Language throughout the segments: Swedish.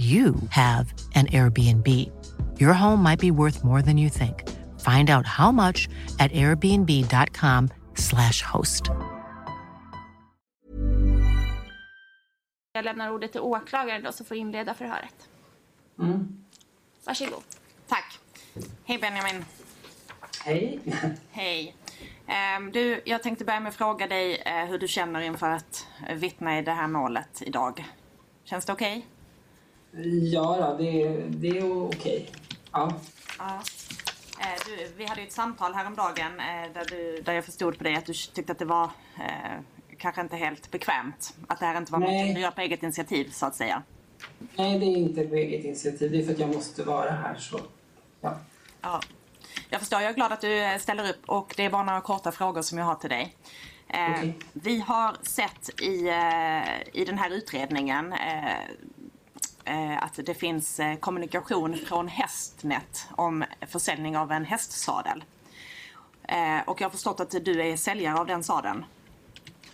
you have an Airbnb. Your home might be worth more than you think. Find out how much at airbnb.com/slash host. Jag lämnar ordet till åklagaren då, så får inleda förhöret. Mm. Varsågod. Tack. Hej Benjamin. Hej. Hej. Ehm, Du, jag tänkte börja med att fråga dig eh, hur du känner inför att eh, vittna i det här målet idag. Känns det okej? Ja, det, det är okej. Ja. Ja. Eh, Du, vi hade ju ett samtal häromdagen eh, där, du, där jag förstod på dig att du tyckte att det var eh, kanske inte helt bekvämt. Att det här inte var Nej. något du gör på eget initiativ så att säga. Nej, det är inte på eget initiativ. Det är för att jag måste vara här. Så. Ja. Ja. Jag förstår, jag är glad att du eh, ställer upp och det är bara några korta frågor som jag har till dig. Okej. Vi har sett i, i den här utredningen att det finns eh, kommunikation från Hästnet om försäljning av en hästsadel. Eh, och jag har förstått att du är säljare av den sadeln.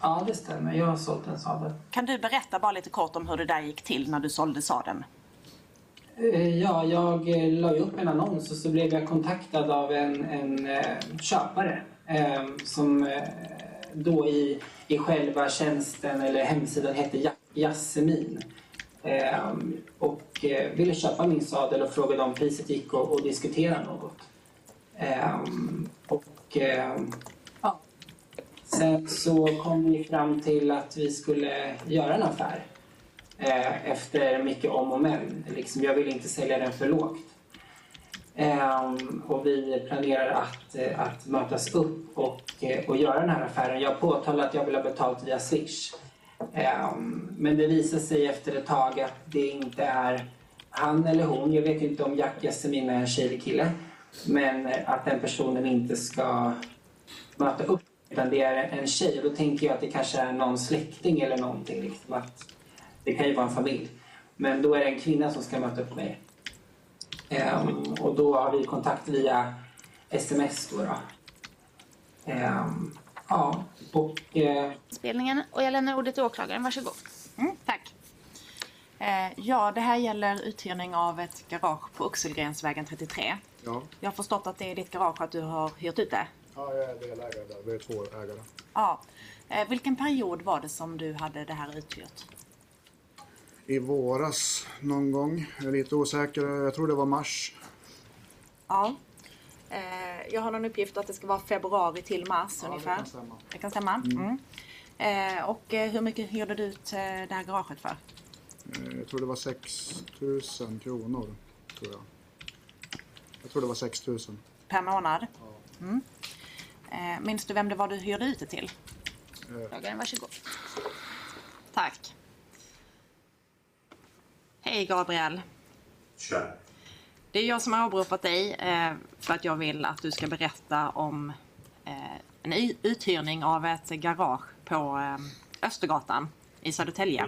ja, det stämmer. Jag har sålt en sadel. Kan du berätta bara lite kort om hur det där gick till när du sålde sadeln? Eh, Ja, jag eh, la upp en annons och så blev jag kontaktad av en, en eh, köpare eh, som eh, då i, i själva tjänsten eller hemsidan hette Ja- Jasmin. Eh, och eh, ville köpa min sadel och frågade om priset gick och, och diskutera något. Eh, och eh, ja. Sen så kom vi fram till att vi skulle göra en affär eh, efter mycket om och men. Liksom, jag vill inte sälja den för lågt. Ehm, och vi planerar att, eh, att mötas upp och, och göra den här affären. Jag påtalar att jag vill ha betalt via Swish. Ehm, men det visar sig efter ett tag att det inte är han eller hon. Jag vet inte om Jack Jessemin är en tjej eller kille. Men att den personen inte ska möta upp utan det är en tjej. Och då tänker jag att det kanske är någon släkting eller någonting. Liksom, att det kan ju vara en familj. Men då är det en kvinna som ska möta upp mig. Um, och då har vi kontakt via sms. Då, då. Um, ja, och... Eh, Spelningen. Och jag lämnar ordet till åklagaren. Varsågod. Mm, tack. Eh, ja, det här gäller uthyrning av ett garage på Oxelgrensvägen 33. Ja, Jag har förstått att det är ditt garage att du har hyrt ut det. ja jag är delägare där. Vi är två ägare. Ja. Eh, vilken period var det som du hade det här uthyrt? I våras någon gång. Jag är lite osäker. Jag tror det var mars. Ja. Eh, jag har någon uppgift att det ska vara februari till mars Ja, det ungefär. kan stämma. Det kan stämma. Mm. Eh, och eh, hur mycket hyrde du ut det här garaget för? Jag tror det var 6 000 kronor. Tror jag. jag tror det var 6 000. Per månad? Mm. Eh, minns du vem det var du hyrde ut det till? Åklagaren, varsågod. Tack. Hej Gabriel. Tja. Det är jag som har åberopat dig eh, för att jag vill att du ska berätta om eh, en uthyrning av ett garage på eh, Östergatan i Södertälje.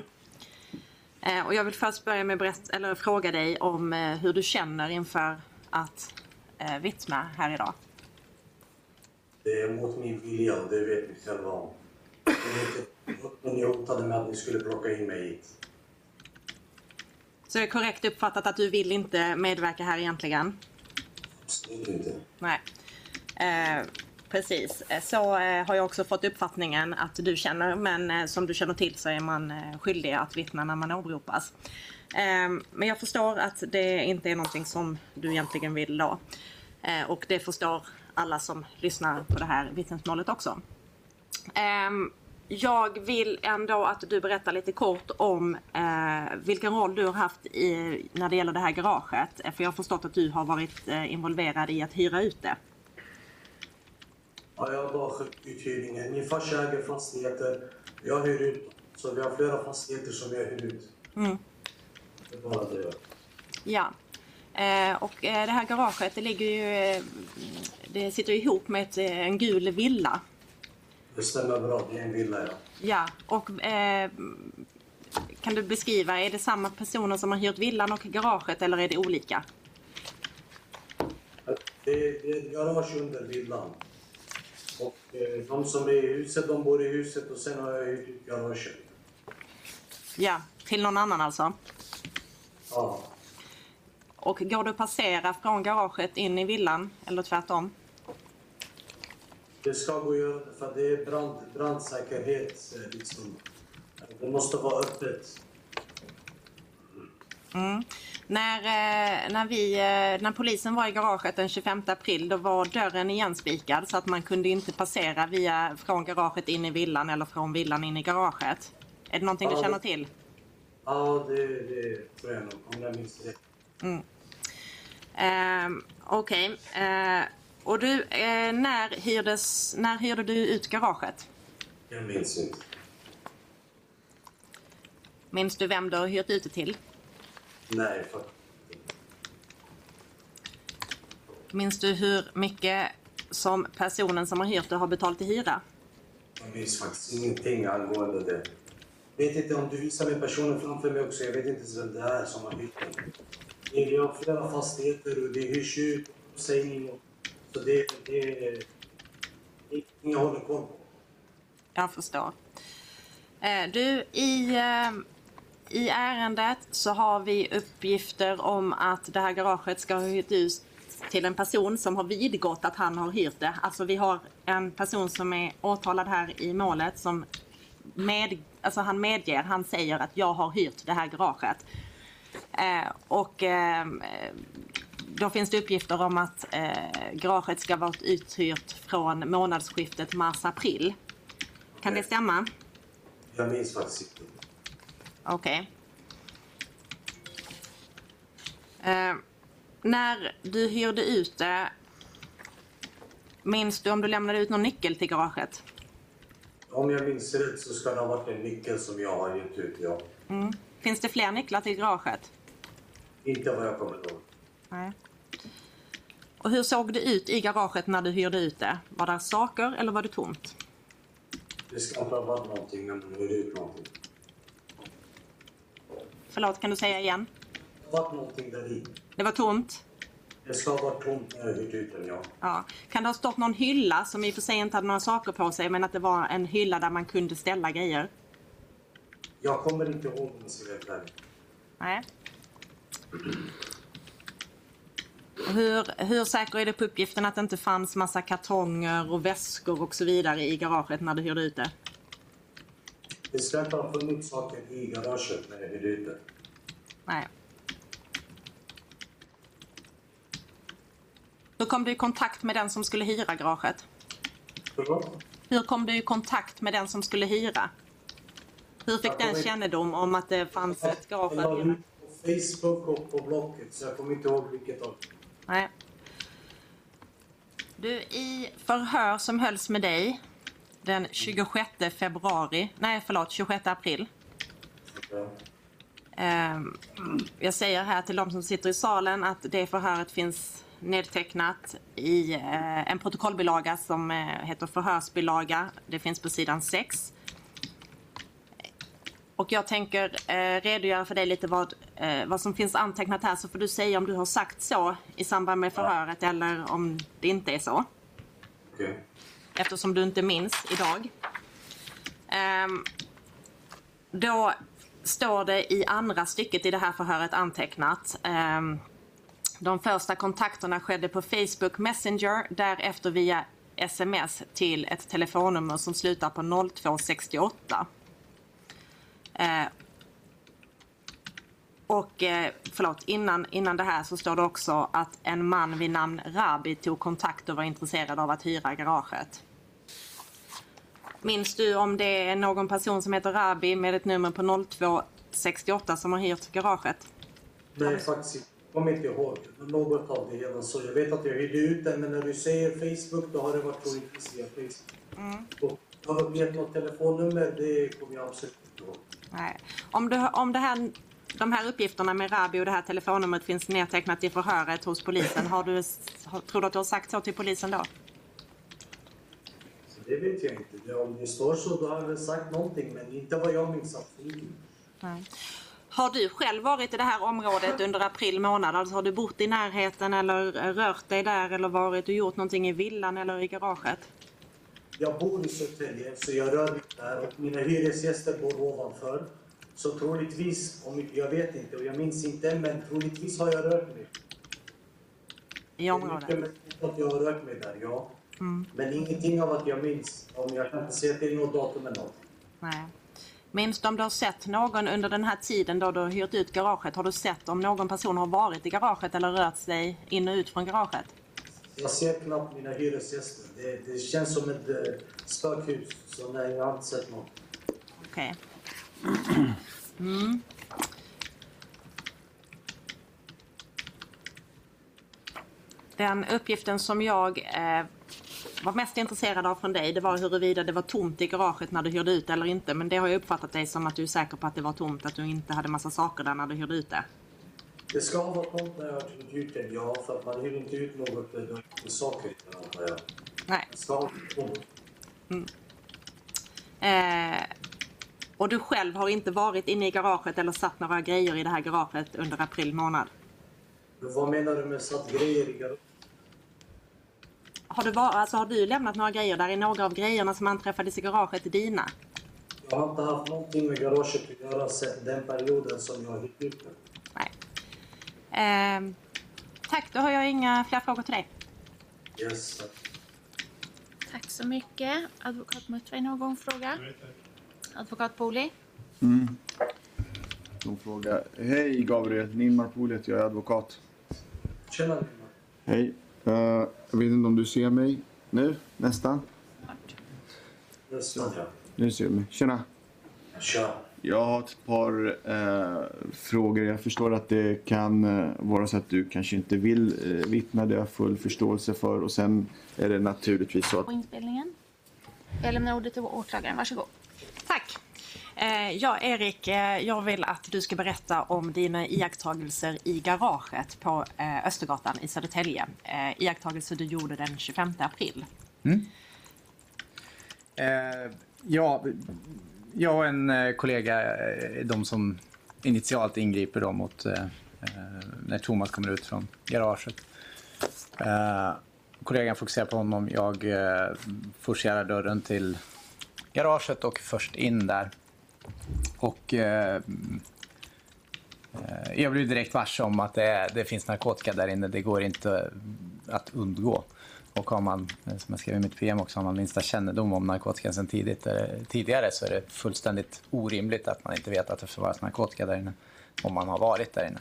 Eh, och jag vill först börja med att eller fråga dig om eh, hur du känner inför att eh, vittna här idag. Det är mot min vilja det vet ni själva om. Det Ni hotade med att ni skulle plocka in mig hit. Så är det korrekt uppfattat att du vill inte medverka här egentligen? Absolut inte. Nej. Eh, precis. Eh, Så eh, har jag också fått uppfattningen att du känner, men eh, som du känner till så är man eh, skyldig att vittna när man åberopas. Eh, men jag förstår att det inte är någonting som du egentligen vill då. Och det förstår alla som lyssnar på det här vittnesmålet också. Jag vill ändå att du berättar lite kort om eh, vilken roll du har haft i, när det gäller det här garaget. Eh, För jag har förstått att du har varit eh, involverad i att hyra ut det. Ja, jag har bara skött uthyrningen. Min farsa äger fastigheter. Jag hyr ut. Så vi har flera fastigheter som jag hyr ut. Det är bara det. Ja. Eh, och eh, det här garaget det ligger ju... Eh, det sitter ihop med ett, en gul villa. Det stämmer bra. Det är en villa, ja. Ja, och eh, kan du beskriva, är det samma personer som har hyrt villan och garaget eller är det olika? Det är, ett garage under villan. Och eh, de som är i huset, de bor i huset och sen har jag hyrt ut garaget. Ja, till någon annan alltså. Ja. Och går du passera från garaget in i villan eller tvärtom? Det ska gå att göra det för det är brand, brandsäkerhet. eh, Liksom. Det måste vara öppet. När, eh, när, vi, eh, när polisen var i garaget den 25 april då var dörren igenspikad så att man kunde inte passera via, från garaget in i villan eller från villan in i garaget. Är det någonting du Ja. känner till? Ja, det, det tror jag nog, om jag minns rätt. Ehm, Okej. Eh, och du, eh, när, hyrdes, när hyrde du ut garaget? Jag minns inte. Minns du vem du har hyrt ut det till? Nej, för Minns du hur mycket som personen som har hyrt det har betalt i hyra? jag minns faktiskt ingenting angående det. Jag vet inte om du visar mig personen framför mig också. Jag vet inte vem det är som har hyrt den. Vi har flera fastigheter och det hyrs ut, uppsägning och... Så det, det, det är inget jag håller koll på. Jag förstår. Eh, du, i, eh, i ärendet så har vi uppgifter om att det här garaget ska ha hyrt ut till en person som har vidgått att han har hyrt det. Alltså vi har en person som är åtalad här i målet som med, alltså han medger, han säger att jag har hyrt det här garaget. Eh, och eh, då finns det uppgifter om att eh, garaget ska vara uthyrt från månadsskiftet mars-april. Kan det stämma? Jag minns faktiskt inte. Okej. Eh, när du hyrde ut det, minns du om du lämnade ut någon nyckel till garaget? Om jag minns rätt så ska det ha varit en nyckel som jag har gett ut, ja. Finns det fler nycklar till garaget? Inte vad jag kommer ihåg. Nej. Och hur såg det ut i garaget när du hyrde ut det? Var det saker eller var det tomt? Det ska inte ha varit någonting när man hyr ut någonting. Förlåt, kan du säga igen? Det har varit någonting där i. Det var tomt? Det ska ha varit tomt när jag hyrt ut den, ja. Ja. Kan det ha stått någon hylla som i och för sig inte hade några saker på sig men att det var en hylla där man kunde ställa grejer? Jag kommer inte ihåg om jag ärlig. Nej. Hur, hur säker är du på uppgiften att det inte fanns massa kartonger och väskor och så vidare i garaget när du hyrde ut det? Det ska inte ha funnits saker i garaget när jag hyrde ut det. Nej. Hur kom du i kontakt med den som skulle hyra garaget? Förlåt? Hur kom du i kontakt med den som skulle hyra? Hur fick den kännedom om att det fanns ett garage Jag la ut på Facebook och på Blocket, så jag kommer inte ihåg vilket av Nej. Du, i förhör som hölls med dig den 26 februari, nej förlåt, 26 april. Ehm, jag säger här till de som sitter i salen att det förhöret finns nedtecknat i eh, en protokollbilaga som eh, heter förhörsbilaga. Det finns på sidan 6 och jag tänker eh, redogöra för dig lite vad, eh, vad som finns antecknat här så får du säga om du har sagt så i samband med förhöret ja. eller om det inte är så. Okay. Eftersom du inte minns idag. Um, då står det i andra stycket i det här förhöret antecknat. Um, de första kontakterna skedde på Facebook Messenger, därefter via sms till ett telefonnummer som slutar på 0268. Eh, och eh, förlåt, innan, innan det här så står det också att en man vid namn Rabi tog kontakt och var intresserad av att hyra garaget. Minns du om det är någon person som heter Rabi med ett nummer på 0268 som har hyrt garaget? Nej, faktiskt inte. Jag kommer inte ihåg något av det hela. Så jag vet att jag hyrde ut den, men när du säger Facebook då har det varit troligtvis via Facebook. Mm. Och har du gett något telefonnummer? Det kommer jag absolut inte ihåg. Nej. Om, du, om det här, de här uppgifterna med Rabi och det här telefonnumret finns nedtecknat i förhöret hos polisen, har du, tror du att du har sagt så till polisen då? Det vet jag inte. Om det står så då har jag sagt någonting, men inte vad jag minns. Nej. Har du själv varit i det här området under april månad? Alltså har du bott i närheten eller rört dig där eller varit och gjort någonting i villan eller i garaget? Jag bor i Södertälje så jag rör mig där och mina hyresgäster bor ovanför. Så troligtvis, om jag vet inte och jag minns inte, men troligtvis har jag rört mig. I området? att jag har rört mig där, ja. Mm. Men ingenting av att jag minns. Om jag kan inte säga till något datum eller något. Nej. Minns du om du har sett någon under den här tiden då du har hyrt ut garaget? Har du sett om någon person har varit i garaget eller rört sig in och ut från garaget? Jag ser knappt mina hyresgäster. Det, det känns som ett uh, spökhus. Så nej, jag har inte sett något. Okej. Okay. Mm. Den uppgiften som jag eh, var mest intresserad av från dig det var huruvida det var tomt i garaget när du hyrde ut eller inte. Men det har jag uppfattat dig som att du är säker på att det var tomt, att du inte hade massa saker där när du hyrde ut det. Det ska vara tomt när jag har hyrt ut det, ja. För att man hyr inte ut något det är saker antar jag. Nej. Det ska vara tomt. Mm. Eh, och du själv har inte varit inne i garaget eller satt några grejer i det här garaget under april månad? Vad menar du med satt grejer i garaget? Har du, var, alltså, har du lämnat några grejer? Där är några av grejerna som anträffades i garaget dina? Jag har inte haft någonting med garaget att göra sedan den perioden som jag hyrt ut det. Eh, tack, då har jag inga fler frågor till dig. Yes. Tack så mycket. Advokat Muttra, någon fråga? Advokat Poli? Mm. Någon fråga. Hej Gabriel, Nilmar Poli heter jag, är advokat. Tjena Nilmar. Hej. Uh, jag vet inte om du ser mig nu, nästan? Nästan, ja. Nu ser du mig. Tjena. Tja. Jag har ett par uh, frågor. Jag förstår att det kan uh, vara så att du kanske inte vill uh, vittna. Det har jag full förståelse för. Och sen är det naturligtvis så att... På inspelningen. Jag lämnar ordet till åklagaren. Varsågod. Tack. Eh, ja, Erik, eh, jag vill att du ska berätta om dina iakttagelser i garaget på eh, Östergatan i Södertälje. Iakttagelser du gjorde den 25 april. Mm. Eh, ja, jag och en eh, kollega är de som initialt ingriper då mot eh, eh, när Thomas kommer ut från garaget. Eh, kollegan fokuserar på honom. Jag eh, forcerar dörren till garaget och först in där. Och eh, jag blev direkt varse om att det, det, finns narkotika där inne. Det går inte att undgå. Och har man, som jag skrev i mitt PM också, har man minsta kännedom om narkotikan sedan tidigt, eh, tidigare så är det fullständigt orimligt att man inte vet att det förvaras narkotika där inne. Om man har varit där inne.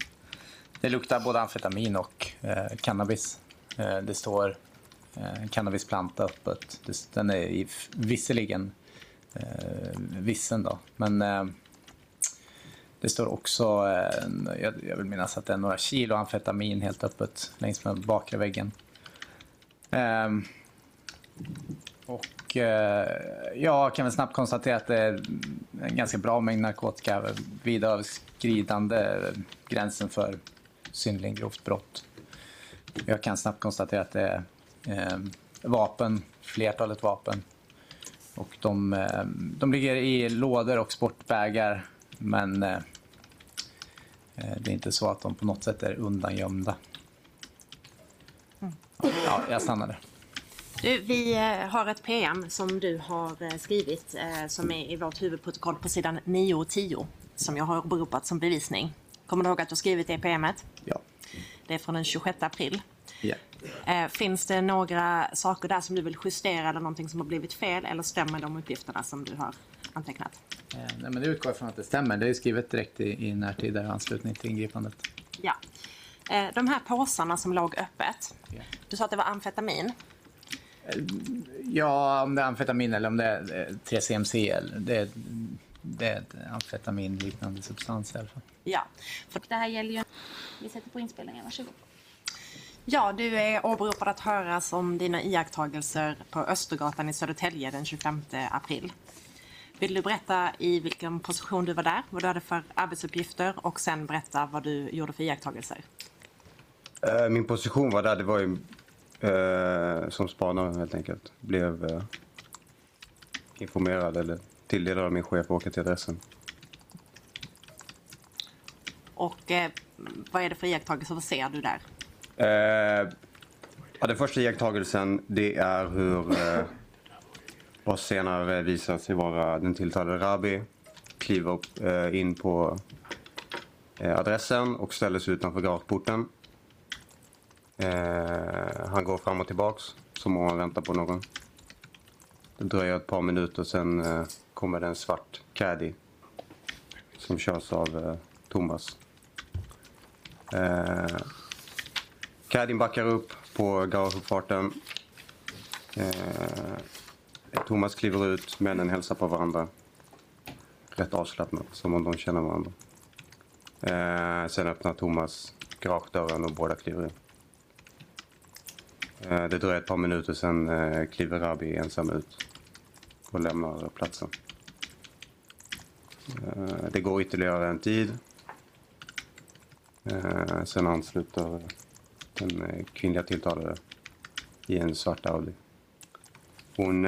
Det luktar både amfetamin och eh, cannabis. Eh, det står eh, cannabisplanta öppet. Det, den är i, visserligen eh, vissen då. Men eh, det står också, eh, jag, jag vill minnas att det är några kilo amfetamin helt öppet längs med bakre väggen. Eh, och eh, jag kan väl snabbt konstatera att det är en ganska bra mängd narkotika, vida överskridande gränsen för synnerligen grovt brott. Jag kan snabbt konstatera att det är eh, vapen, flertalet vapen. Och de, eh, de ligger i lådor och sportbägar Men eh, eh, det är inte så att de på något sätt är undangömda. Ja, jag stannar där. Du, vi eh, har ett PM som du har eh, skrivit eh, som är i vårt huvudprotokoll på sidan 9 och 10 som jag har åberopat som bevisning. Kommer du ihåg att du har skrivit det PMet? Ja. Det är från den 26 april. Ja. Finns det några saker där som du vill justera eller någonting som har blivit fel eller stämmer de uppgifterna som du har antecknat? Nej, men det utgår från att det stämmer. Det är skrivet direkt i, i närtid i anslutning till ingripandet. Ja. Eh, De här påsarna som låg öppet. Du sa att det var amfetamin. Ja, om det är amfetamin eller om det är eh, 3CMC. eller- Det är, det är ett amfetaminliknande substans i alla fall. Ja. För det här gäller ju... Vi sätter på inspelningen, varsågod. Ja, du är åberopad att höras om dina iakttagelser på Östergatan i Södertälje den 25 april. Vill du berätta i vilken position du var där, vad du hade för arbetsuppgifter och sen berätta vad du gjorde för iakttagelser? Eh, Min position var där, det var ju eh, som spanare helt enkelt. Blev eh, informerad eller tilldelad av min chef att åka till adressen. Och eh, vad är det för iakttagelser? Vad ser du där? Eh, ja, den första iakttagelsen det är hur eh, vad senare visar sig vara den tilltalade Rabi kliver upp, eh, in på eh, adressen och ställer sig utanför garageporten. Eh, han går fram och tillbaks som om han väntar på någon. Det dröjer ett par minuter sen eh, kommer det en svart caddy som körs av eh, Thomas. Eh, Caddien backar upp på garageuppfarten. Eh, Thomas kliver ut, männen hälsar på varandra. Rätt avslappnat, som om de känner varandra. Eh, sen öppnar Thomas garagedörren och båda kliver in. Eh, det dröjer ett par minuter, sen eh, kliver Rabi ensam ut och lämnar platsen. Eh, det går ytterligare en tid. Sen ansluter den kvinnliga tilltalade i en svart Audi. Hon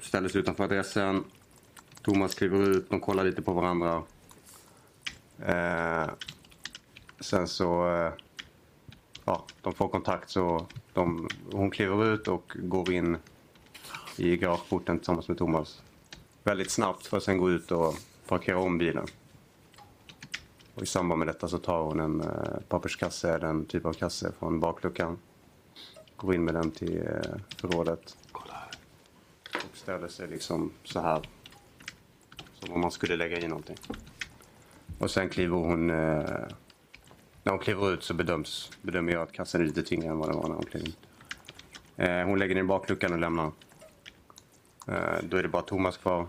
ställer sig utanför adressen. Thomas kliver ut, de kollar lite på varandra. Sen så... Ja, de får kontakt så de, hon kliver ut och går in i garageporten tillsammans med Thomas. Väldigt snabbt för att sen gå ut och parkera om bilen. Och I samband med detta så tar hon en eh, papperskasse, eller en typ av kasse från bakluckan. Går in med den till eh, förrådet. Och ställer sig liksom så här. Som om man skulle lägga i någonting. Och sen kliver hon... Eh, när hon kliver ut så bedöms, bedömer jag att kassen är lite tyngre än vad den var när hon klev in. Eh, hon lägger den i bakluckan och lämnar. Eh, då är det bara Thomas kvar.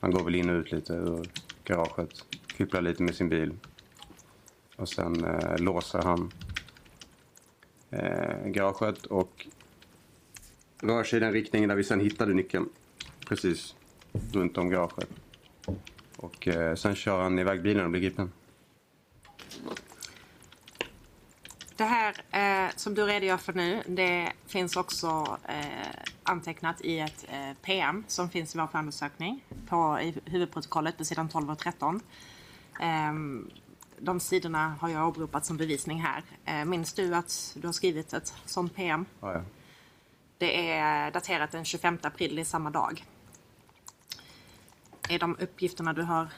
Han går väl in och ut lite ur garaget. Fipplar lite med sin bil. Och sen eh, låser han eh, garaget och rör sig i den riktningen där vi sen hittade nyckeln. Precis runt om garaget. Och eh, sen kör han iväg bilen och blir gripen. Det här eh, som du redogör för nu, det finns också eh, antecknat i ett eh, PM som finns i vår förundersökning på, i huvudprotokollet på sidan 12 och 13. Ehm, de sidorna har jag åberopat som bevisning här. Eh, minns du att du har skrivit ett sånt PM? Ja, ja. Det är daterat den 25 april i samma dag. Är de uppgifterna du har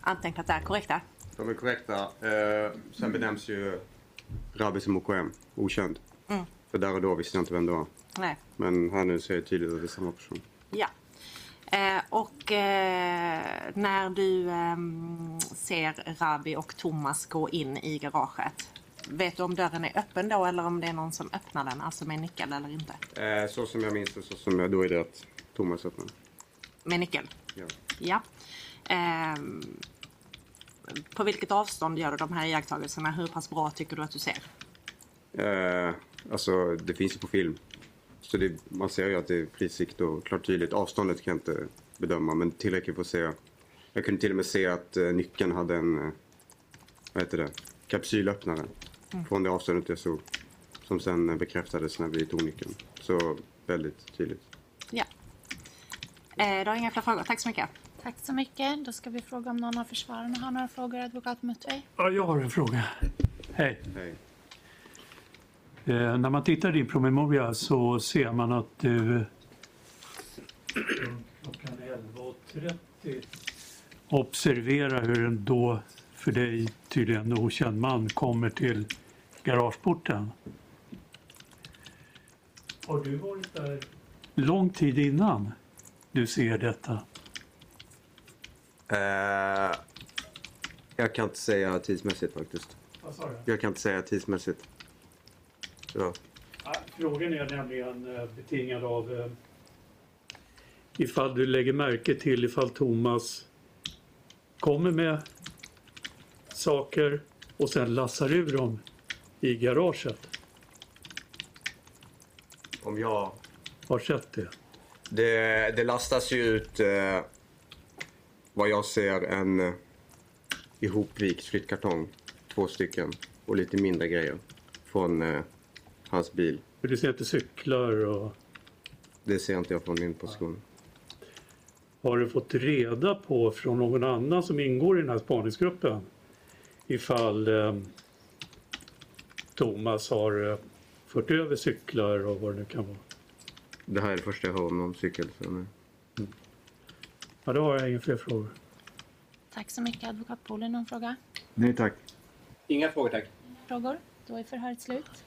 antecknat där korrekta? De är korrekta. Eh, sen benämns ju Rabi som OKM, okänd. Mm. För där och då visste jag inte vem det var. Nej. Men här nu ser jag tydligt att det är samma person. Ja. Eh, och eh, när du ehm, ser Rabi och Thomas gå in i garaget. Vet du om dörren är öppen då eller om det är någon som öppnar den, alltså med nyckel eller inte? Eh, så som jag minns det, så som jag, då är det att Thomas öppnar. Med nyckel? Ja. Ja. På vilket avstånd gör du de här iakttagelserna? Hur pass bra tycker du att du ser? Eh, alltså, det finns ju på film. Så det, man ser ju att det är fritt och klart tydligt. Avståndet kan jag inte bedöma, men tillräckligt för att se. Jag kunde till och med se att eh, nyckeln hade en, eh, vad heter det, kapsylöppnare. Mm. Från det avståndet jag såg. Som sen bekräftades när vi tog nyckeln. Så väldigt tydligt. Ja. Eh, du har inga fler frågor. Tack så mycket. Tack så mycket. Då ska vi fråga om någon av försvararna har några frågor, advokat Muttvej. Ja, jag har en fråga. Hej. Hej. Eh, när man tittar i din promemoria så ser man att du klockan 11.30 observerar hur en då för dig tydligen okänd man kommer till garageporten. Har du varit där lång tid innan du ser detta? Eh, jag kan inte säga tidsmässigt faktiskt. Vad sa du? Jag kan inte säga tidsmässigt. Ja, Frågan är nämligen eh, betingad av eh, ifall du lägger märke till ifall Thomas kommer med saker och sen lassar ur dem i garaget. Om jag... Har sett det? Det, det lastas ju ut eh, vad jag ser en eh, ihopvikt flyttkartong. Två stycken. Och lite mindre grejer. Från eh, hans bil. För du ser inte cyklar och Det ser inte jag från min position. har du fått reda på från någon annan som ingår i den här spaningsgruppen ifall eh, Thomas har eh, fört över cyklar och vad det nu kan vara? Det här är det första jag hör om någon cykel. Så nu. Ja, då har jag inga fler frågor. Tack så mycket, advokat Poli. Någon fråga? Nej tack. Inga frågor tack. Frågor? Då är förhöret slut.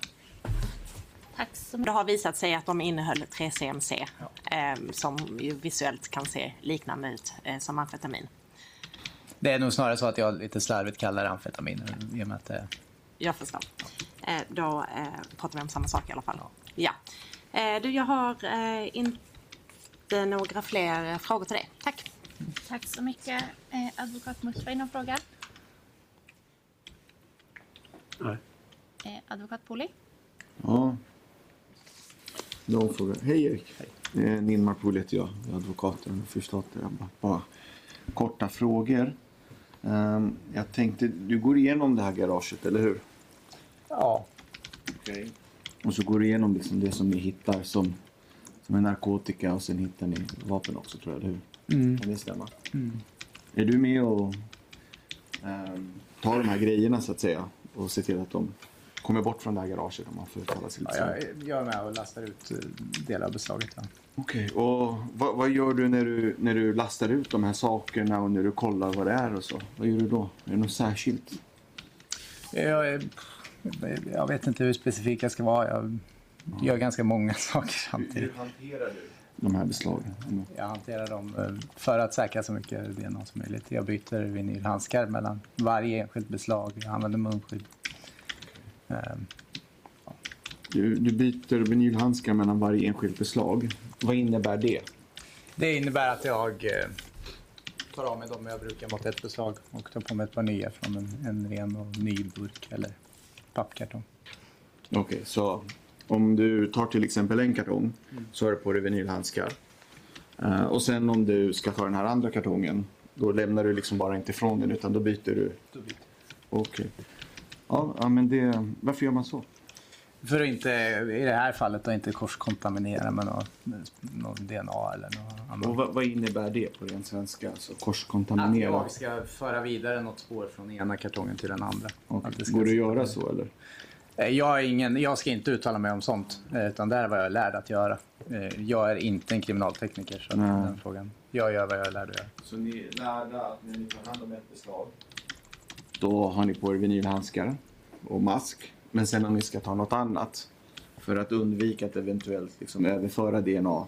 Tack så Det mycket. har visat sig att de innehöll 3CMC eh, som ju visuellt kan se liknande ut eh, som amfetamin. Det är nog snarare så att jag lite slarvigt kallar det amfetamin i och med att det Jag förstår. Eh, då eh, pratar vi om samma sak i alla fall. Ja. Eh, du, jag har eh, inte några fler frågor till dig. Tack. Tack så mycket. Eh, advokat Muttvej, någon fråga? Nej. Eh, advokat Poli? Ja. Någon fråga. Hej Erik. Hej. Eh, Nilmar Pohl heter jag. Jag är advokat. Det. Jag bara, korta frågor. Ehm, jag tänkte, du går igenom det här garaget, eller hur? Ja. Okej. Och så går du igenom liksom det som ni hittar som, som är narkotika och sen hittar ni vapen också tror jag, eller hur? Mm. Kan det stämma? Mm. Är du med och um, tar de här grejerna så att säga och ser till att de kommer bort från det här garaget om man får uttala sig Ja, lite så? jag, jag är med och lastar ut eh, delar av beslaget. Ja. Okej, och vad, vad gör du när, du när du lastar ut de här sakerna och när du kollar vad det är och så? Vad gör du då? Är det något särskilt? Jag, är- jag vet inte hur specifik jag ska vara. Jag gör ganska många saker samtidigt. hanterar du de här beslagen? Jag hanterar dem eh, för att säkra så mycket DNA som möjligt. Jag byter vinylhandskar mellan varje enskilt beslag. Jag använder munskydd. Ehm, Du, du byter vinylhandskar mellan varje enskilt beslag. Vad innebär det? Det innebär att jag eh, tar av mig dem jag brukar mot ett beslag och tar på mig ett par nya från en, en ren och ny burk eller pappkartong. Okej, så om du tar till exempel en kartong så har du på dig vinylhandskar. Eh, och sen om du ska ta den här andra kartongen då lämnar du liksom bara inte ifrån den utan då byter du? Okej. Ja, ja, men det, varför gör man så? För att inte, i det här fallet, då inte korskontaminera med någon, någon DNA eller något annat. Och vad, vad innebär det på ren svenska? Alltså Att korskontaminera? jag ska föra vidare något spår från ena kartongen till den andra. Att ska Går det att göra så eller? Eh, Jag, är ingen, jag ska inte uttala mig om sånt, eh, utan det här är vad jag är lärd att göra. Eh, Jag är inte en kriminaltekniker, så att Nej. den frågan. Jag gör vad jag är lärd att göra. Så ni är lärda att när ni tar hand om ett beslag då har ni på er vinylhandskar och mask. Men sen om ni ska ta något annat för att undvika att eventuellt liksom överföra DNA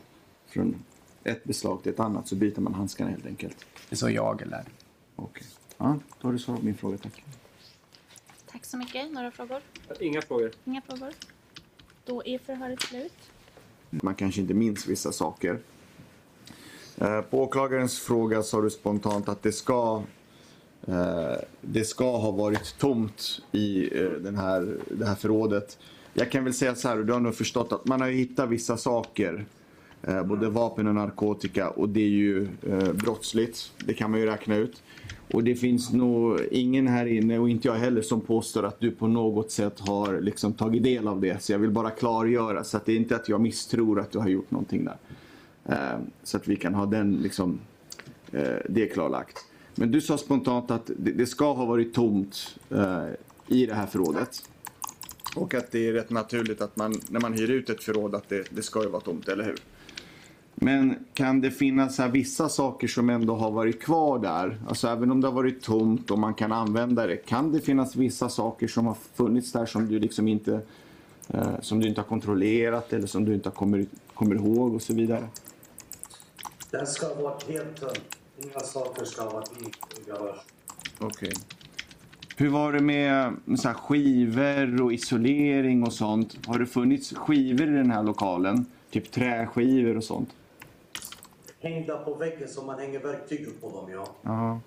från ett beslag till ett annat så byter man handskarna helt enkelt. Det är så jag är lärd. Okej. Ja, då har du svarat på min fråga, tack. Tack så mycket. Några frågor? Inga frågor. Inga frågor? Då är förhöret slut. Man kanske inte minns vissa saker. Eh, På åklagarens fråga sa du spontant att det ska, eh, det ska ha varit tomt i eh, den här, det här förrådet. Jag kan väl säga så här, och du har nog förstått att man har hittat vissa saker. Eh, både vapen och narkotika och det är ju eh, brottsligt. Det kan man ju räkna ut. Och det finns nog ingen här inne och inte jag heller som påstår att du på något sätt har liksom tagit del av det. Så jag vill bara klargöra så att det är inte att jag misstror att du har gjort någonting där. Eh, så att vi kan ha den liksom det klarlagt. Men du sa spontant att det, ska ha varit tomt i det här förrådet. Och att det är rätt naturligt att man, när man hyr ut ett förråd, att det, det ska ju vara tomt, eller hur? Men kan det finnas här vissa saker som ändå har varit kvar där? Alltså även om det har varit tomt och man kan använda det. Kan det finnas vissa saker som har funnits där som du liksom inte, eh, som du inte har kontrollerat eller som du inte har kommer, kommer ihåg och så vidare? Den ska ha varit helt tömd. Inga saker ska ha varit i garaget. Okej. Hur var det med, med så skivor och isolering och sånt? Har det funnits skivor i den här lokalen? Typ träskivor och sånt? Hängda på väggen så man hänger verktyg upp på dem, ja. Ja.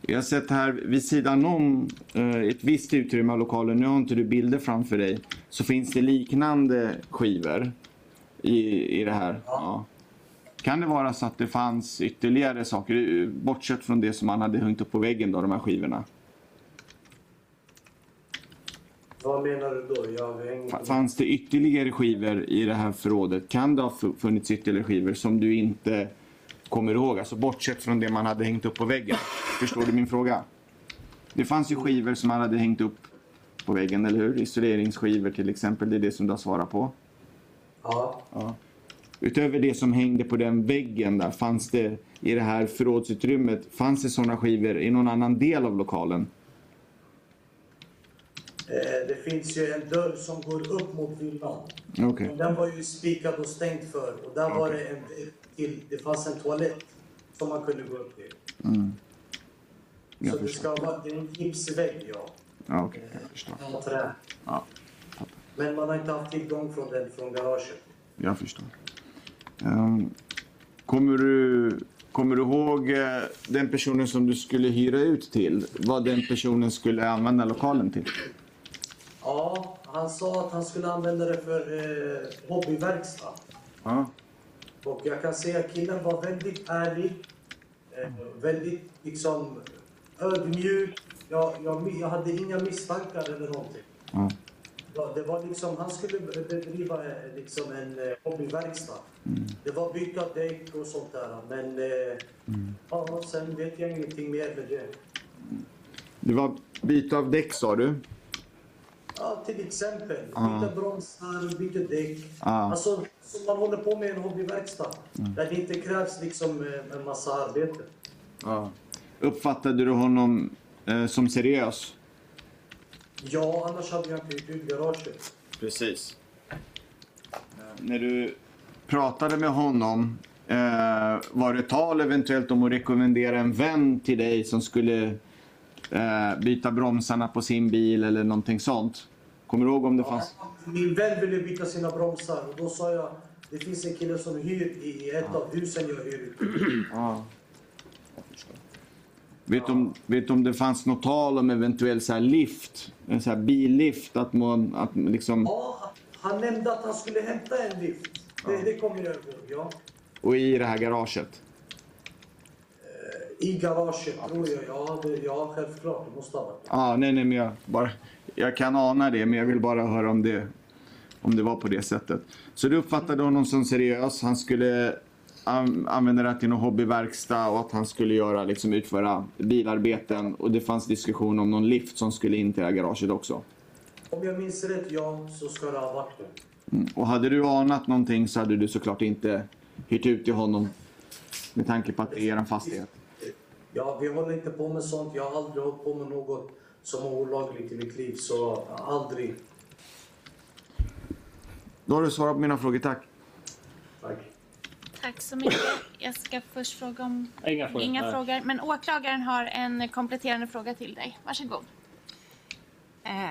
Jag har sett här vid sidan om eh, ett visst utrymme av lokalen, nu har inte du bilder framför dig, så finns det liknande skivor i, i det här. Ja. Kan det vara så att det fanns ytterligare saker, bortsett från det som man hade hängt upp på väggen, då, de här skivorna? Vad menar du då? Jag Fa- Fanns det ytterligare skivor i det här förrådet? Kan det ha fu- funnits ytterligare skivor som du inte kommer ihåg? Alltså bortsett från det man hade hängt upp på väggen. Förstår du min fråga? Det fanns ju skivor som man hade hängt upp på väggen, eller hur? Isoleringsskivor till exempel, det är det som du har svarat på. Ja. Ja. Utöver det som hängde på den väggen där, fanns det i det här förrådsutrymmet, fanns det sådana skivor i någon annan del av lokalen? Eh, Det finns ju en dörr som går upp mot villan. Men Den var ju spikad och stängd för och där var det en till, det fanns en toalett som man kunde gå upp till. Mm. Så det ska vara, det är en gipsvägg, ja. Ja, okej, jag förstår. Av trä. Ja, Men man har inte haft tillgång från den från garaget. jag förstår. Ehm, kommer, du, kommer du ihåg eh, den personen som du skulle hyra ut till? Vad den personen skulle använda lokalen till? Ja, han sa att han skulle använda det för eh, hobbyverkstad. Ja. Och jag kan säga att killen var väldigt ärlig. Eh, väldigt liksom ödmjuk. Jag, jag, jag hade inga misstankar eller någonting. Ja. Ja, Det var liksom, han skulle bedriva eh, liksom en eh, hobbyverkstad. Mm. Det var byta däck och sånt där. Men eh, Mm. ja, sen vet jag ingenting mer med det. Det var byte av däck sa du? Ja, till exempel. Ja. Byta bromsar, byta däck. Ja. Alltså, som man håller på med i en hobbyverkstad. Mm. Där det inte krävs liksom eh, en massa arbete. Ja. Uppfattade du honom eh, som seriös? Ja, annars hade jag inte hyrt ut garaget. Precis. När du pratade med honom, eh, var det tal eventuellt om att rekommendera en vän till dig som skulle eh, byta bromsarna på sin bil eller någonting sånt? Kommer du ihåg om det fanns? Min vän ville byta sina bromsar och då sa jag det finns en kille som hyr i ett av husen jag hyr ut. Ja. Vet du om, vet du om det fanns något tal om eventuell så här lift? En så här billift? Att man, att liksom, Ja, han nämnde att han skulle hämta en lift. Det, det kommer jag ihåg, ja. och i det här garaget? I garaget, tror jag. Ja, det, ja, självklart. Det måste ha varit. Ja, nej, nej, men jag, bara, jag kan ana det, men jag vill bara höra om det, om det var på det sättet. Så du uppfattade honom som seriös. Han skulle an, använda det till någon hobbyverkstad och att han skulle göra, liksom, utföra bilarbeten. Och det fanns diskussion om någon lift som skulle in till det här garaget också. Om jag minns rätt, ja, så ska det ha varit det. Mm. Och hade du anat någonting så hade du såklart inte hyrt ut till honom med tanke på att det är en fastighet. Ja, vi håller inte på med sånt. Jag har aldrig hållit på med något som är olagligt i mitt liv. Så aldrig. Då har du svarat på mina frågor, tack. Tack. Tack så mycket. Jag ska först fråga om... Inga frågor. Inga frågor. Men åklagaren har en kompletterande fråga till dig. Varsågod. Eh,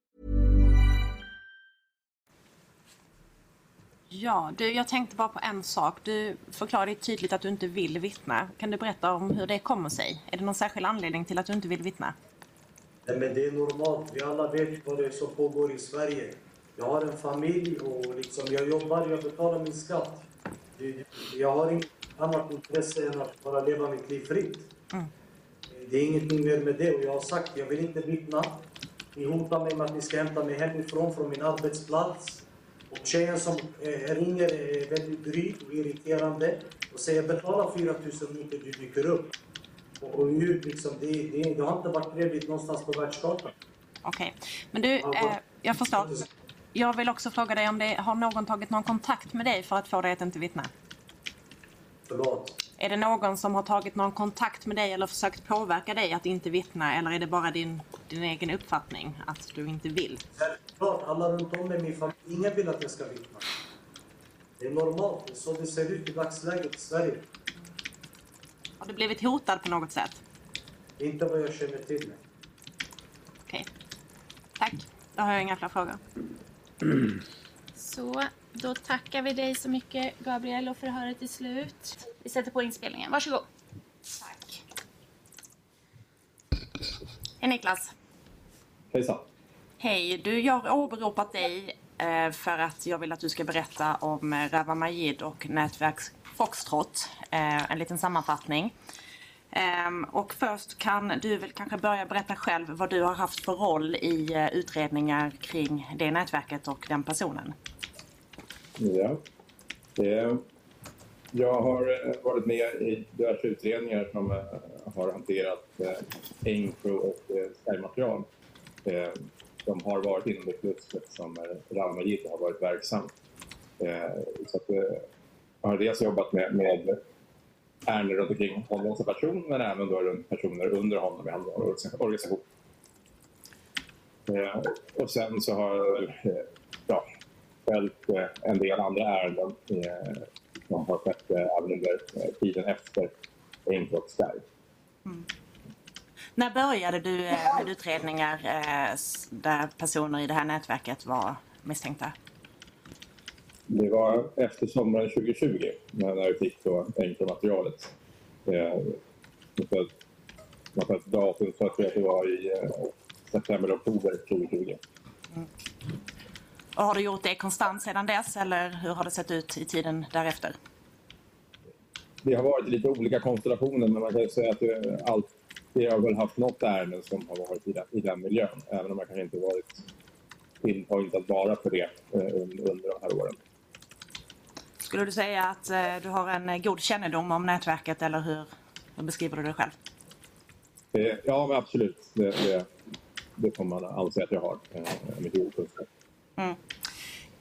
Ja, du, jag tänkte bara på en sak. Du förklarade tydligt att du inte vill vittna. Kan du berätta om hur det kommer sig? Är det någon särskild anledning till att du inte vill vittna? Nej, men det är normalt. Vi alla vet vad det är som pågår i Sverige. Jag har en familj och liksom, jag jobbar, jag betalar min skatt. Jag har inget annat intresse än att bara leva mitt liv fritt. Mm. Det är ingenting mer med det och jag har sagt jag vill inte vittna. Ni hotar mig med att ni ska hämta mig hemifrån från min arbetsplats. Och tjejen som eh, ringer är väldigt dryg och irriterande och säger betala 4 000 om inte du dyker upp. Och, och nu liksom, det, det, det har inte varit trevligt någonstans på världskartan. Okej. Men du, eh, jag förstår. Jag vill också fråga dig om det har någon tagit någon kontakt med dig för att få dig att inte vittna? Förlåt. Är det någon som har tagit någon kontakt med dig eller försökt påverka dig att inte vittna? Eller är det bara din, din egen uppfattning att du inte vill? Självklart, alla runt om mig, min familj, ingen vill att jag ska vittna. Det är normalt, det är så det ser ut i dagsläget i Sverige. Har du blivit hotad på något sätt? Inte vad jag känner till. nej. Okej. Tack. Då har jag inga fler frågor. Så, då tackar vi dig så mycket Gabriel och förhöret är slut. Vi sätter på inspelningen. Varsågod. Tack. Hej Niklas. Hejsan. Hej, du, jag har åberopat dig eh, för att jag vill att du ska berätta om eh, Rawa Majid och nätverk Foxtrot. Eh, en liten sammanfattning. Ehm, och först kan du väl kanske börja berätta själv vad du har haft för roll i eh, utredningar kring det nätverket och den personen. Ja. Ehm, jag har varit med i diverse utredningar som har hanterat eh, och särmaterial ehm, som har varit inom det klustret som eh, har varit verksam. Eh, Så att, eh, jag har dels jobbat med, med ärenden runt omkring honom som person men även då runt personer under honom i hans organisation. Eh, och sen så har jag väl, eh, ja, följt eh, en del andra ärenden eh, som har skett eh, även under eh, tiden efter Encro och mm. När började du eh, med utredningar eh, där personer i det här nätverket var misstänkta? Det var efter sommaren 2020 när vi fick då Encro-materialet. Eh, ungefär- Man får ett datum tror att det var i eh, september, oktober 2020. Och har du gjort det konstant sedan dess eller hur har det sett ut i tiden därefter? Det har varit lite olika konstellationer men man kan säga att det, allt, det har väl haft något ärende som har varit i den, i den miljön. Även om man kanske inte varit pinpointat bara för det eh, under, under de här åren. Skulle du säga att eh, du har en eh, god kännedom om nätverket eller hur, hur beskriver du det själv? Ja, absolut. Det, det, det får man anse att jag har. Mycket god kunskap. Mm.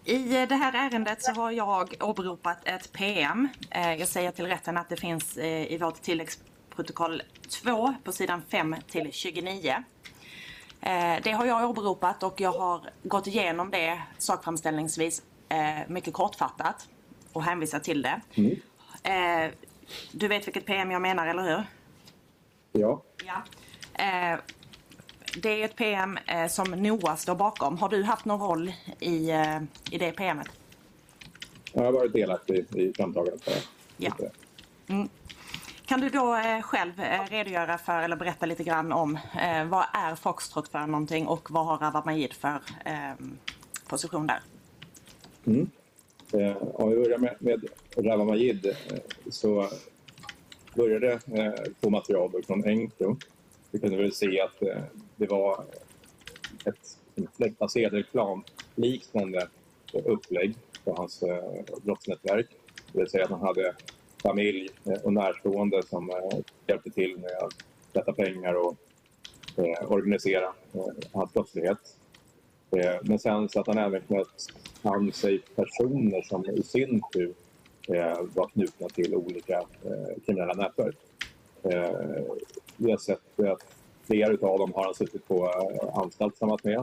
I det här ärendet så har jag åberopat ett PM. Jag säger till rätten att det finns i vårt tilläggsprotokoll 2 på sidan 5 till 29. Eh, Det har jag åberopat och jag har gått igenom det sakframställningsvis eh, mycket kortfattat och hänvisat till det. Eh, Du vet vilket PM jag menar, eller hur? Ja. Ja. Det är ett PM som NOA står bakom. Har du haft någon roll i, i det PMet? Jag har varit delaktig i framtagandet Ja. Mm. Kan du då eh, själv eh, redogöra för eller berätta lite grann om eh, vad är Foxtrot för någonting och vad har Rawa Majid för ehm, position där? Mm. Om vi börjar med, med Rawa Majid så började eh, få material från Encro. Vi kunde väl se att det var ett släktbaserad reklamliknande upplägg på hans eh, brottsnätverk. Det vill säga att han hade familj eh, och närstående som eh, hjälpte till med att tvätta pengar och eh, organisera hans brottslighet. Men sen så att han även knöt an sig personer som i sin tur var knutna till olika kriminella nätverk. Vi har sett att flera av dem har han suttit på anstalt tillsammans med.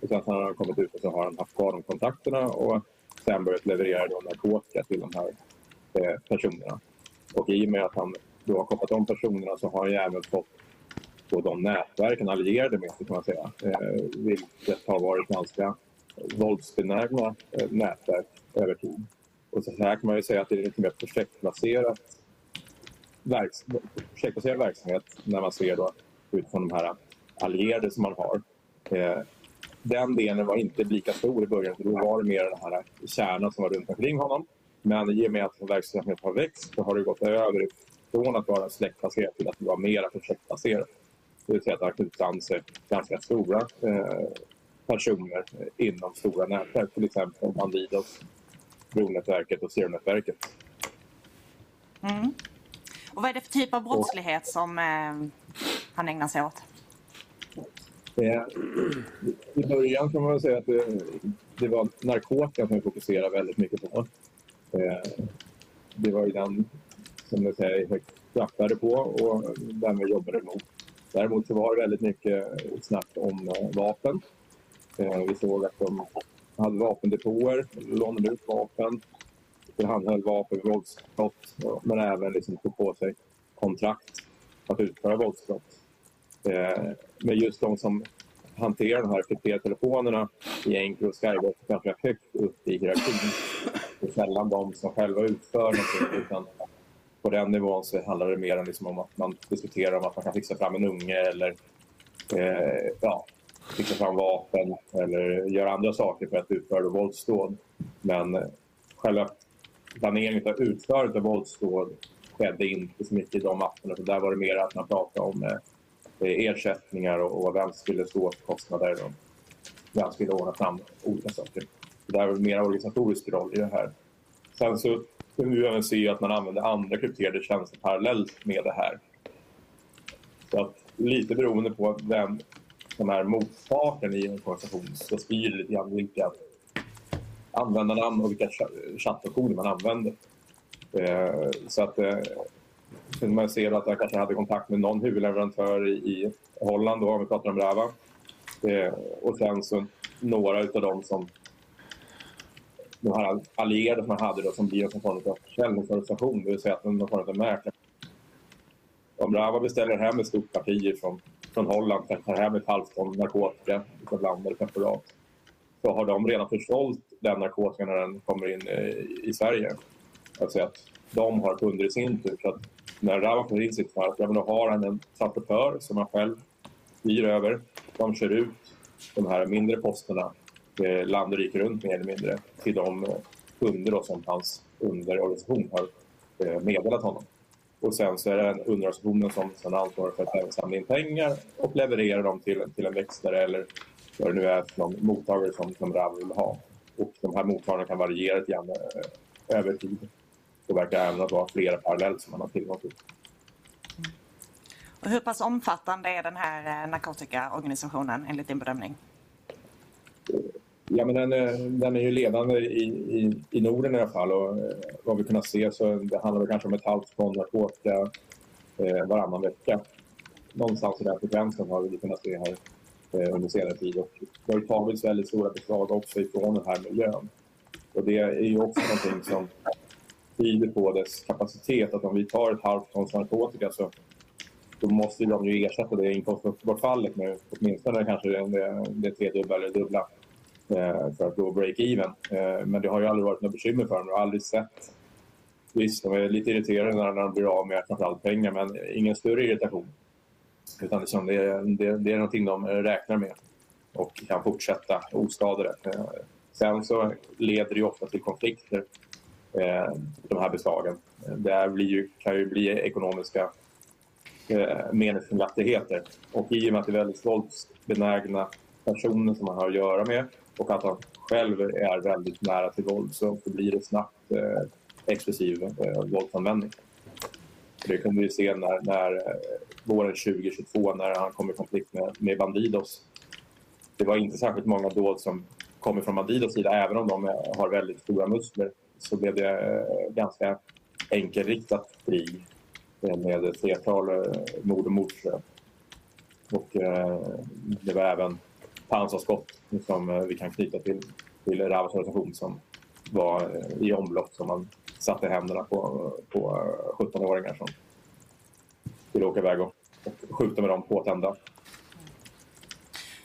Och sen när han kommit ut så har han haft kvar de kontakterna och sen börjat leverera då narkotika till de här Eh, personerna. Och i och med att han då har kopplat om personerna så har han även fått på de nätverken allierade med sig kan man säga. Eh, vilket har varit ganska våldsbenägna eh, nätverk över tid. Och så här kan man ju säga att det är lite mer projektbaserat verks projektbaserad verksamhet när man ser då utifrån de här allierade som man har. Eh, den delen var inte lika stor i början, för då var det mer den här kärnan som var runt omkring honom. Men i och med att verksamheten har växt så har det gått över från att vara släktbaserat till att vara mer projektbaserat. Det vill säga att det har knutit an sig ganska stora eh, personer inom stora nätverk, till exempel Bandidos, Bronätverket och Zero-nätverket. Mm. Och vad är det för typ av brottslighet som eh, han ägnar sig åt? Eh, I början kan man säga att det, det var narkotika som vi fokuserade väldigt mycket på. Eh, det var ju den som jag säger högt straffade på och den vi jobbade mot. Däremot så var det väldigt mycket snack om eh, vapen. Eh, vi såg att de hade vapendepåer, lånade ut vapen, tillhandahöll vapen vid våldsbrott men även liksom tog på sig kontrakt att utföra våldsbrott. Men just de som hanterar de här FTP-telefonerna i Encro och Skybox ganska högt upp i hierarkin. Det är sällan de som själva utför någonting utan på den nivån så handlar det mer liksom om att man diskuterar om att man kan fixa fram en unge eller eh, ja, fixa fram vapen eller göra andra saker för att utföra våldsdåd. Men själva planeringen av utförandet av våldsdåd skedde inte så mycket i de matcherna. Så där var det mer att man pratade om eh, ersättningar och, och vem skulle stå för kostnader och vem skulle ordna fram olika saker. Det är mer organisatorisk roll i det här. Sen så kunde vi även se att man använde andra krypterade tjänster parallellt med det här. Så att lite beroende på vem som är motparten i en organisation så styr det lite grann vilka användarnamn och vilka chattfunktioner man använder. Eh, så att eh, kunde man se att jag kanske hade kontakt med någon huvudleverantör i Holland då, om vi pratar om Rava. Eh, och sen så några av dem som de här allierade som man hade då, som blir en form av försäljningsorganisation, det vill säga att de form av mäklare. Om Rava beställer hem ett stort parti från, från Holland, kanske tar hem ett halvt ton narkotika från landet temporärt, så har de redan försålt den narkotikan när den kommer in i, i Sverige. Alltså att de har kunder i sin tur. Så att när Rava får in sitt fall, då har han en transportör som han själv styr över. De kör ut de här mindre posterna eh, land och rike runt mer eller mindre till de eh, kunder då, som hans underorganisation har eh, meddelat honom. Och sen så är det underorganisationen som sen ansvarar för att samla in pengar och leverera dem till, till en växlare eller vad det nu är för någon mottagare som, som RAV vill ha. Och de här mottagarna kan variera lite grann eh, över tid. Det verkar även att vara flera parallellt som man har tillgång till. Mm. Och hur pass omfattande är den här eh, narkotikaorganisationen enligt din bedömning? Ja, men den, den är ju ledande i, i, i Norden i alla fall och eh, vad vi kunnat se så det handlar det kanske om ett halvt ton narkotika eh, varannan vecka. Någonstans i den frekvensen har vi kunnat se här eh, under senare tid och det har ju tagits väldigt stora beslag också ifrån den här miljön. Och det är ju också någonting som tyder på dess kapacitet att om vi tar ett halvt ton narkotika så då måste de ju ersätta det inkomstbortfallet med åtminstone kanske det, det tredubbla eller dubbla Eh, för att gå break even. Eh, men det har ju aldrig varit något bekymmer för dem. Jag har aldrig sett... Visst, de är lite irriterade när de blir av med framförallt pengar men ingen större irritation. Utan liksom det, det, det är någonting de eh, räknar med och kan fortsätta oskadade. Eh, sen så leder det ofta till konflikter, de här beslagen. Det blir ju, kan ju bli ekonomiska meningsskiljaktigheter. Och i och med att det är väldigt våldsbenägna personer som man har att göra med och att han själv är väldigt nära till våld så blir det snabbt eh, explosiv eh, våldsanvändning. Det kunde vi se när, när eh, våren 2022 när han kom i konflikt med, med Bandidos. Det var inte särskilt många dåd som kommer från Bandidos sida, även om de eh, har väldigt stora muskler. Så blev det eh, ganska enkelriktat krig med ett flertal mord och mordförsök. Och eh, det var även pansarskott som eh, vi kan knyta till, till Ravas organisation som var eh, i omlopp som man satte händerna på, på 17-åringar som skulle åka iväg och, och skjuta med dem påtända.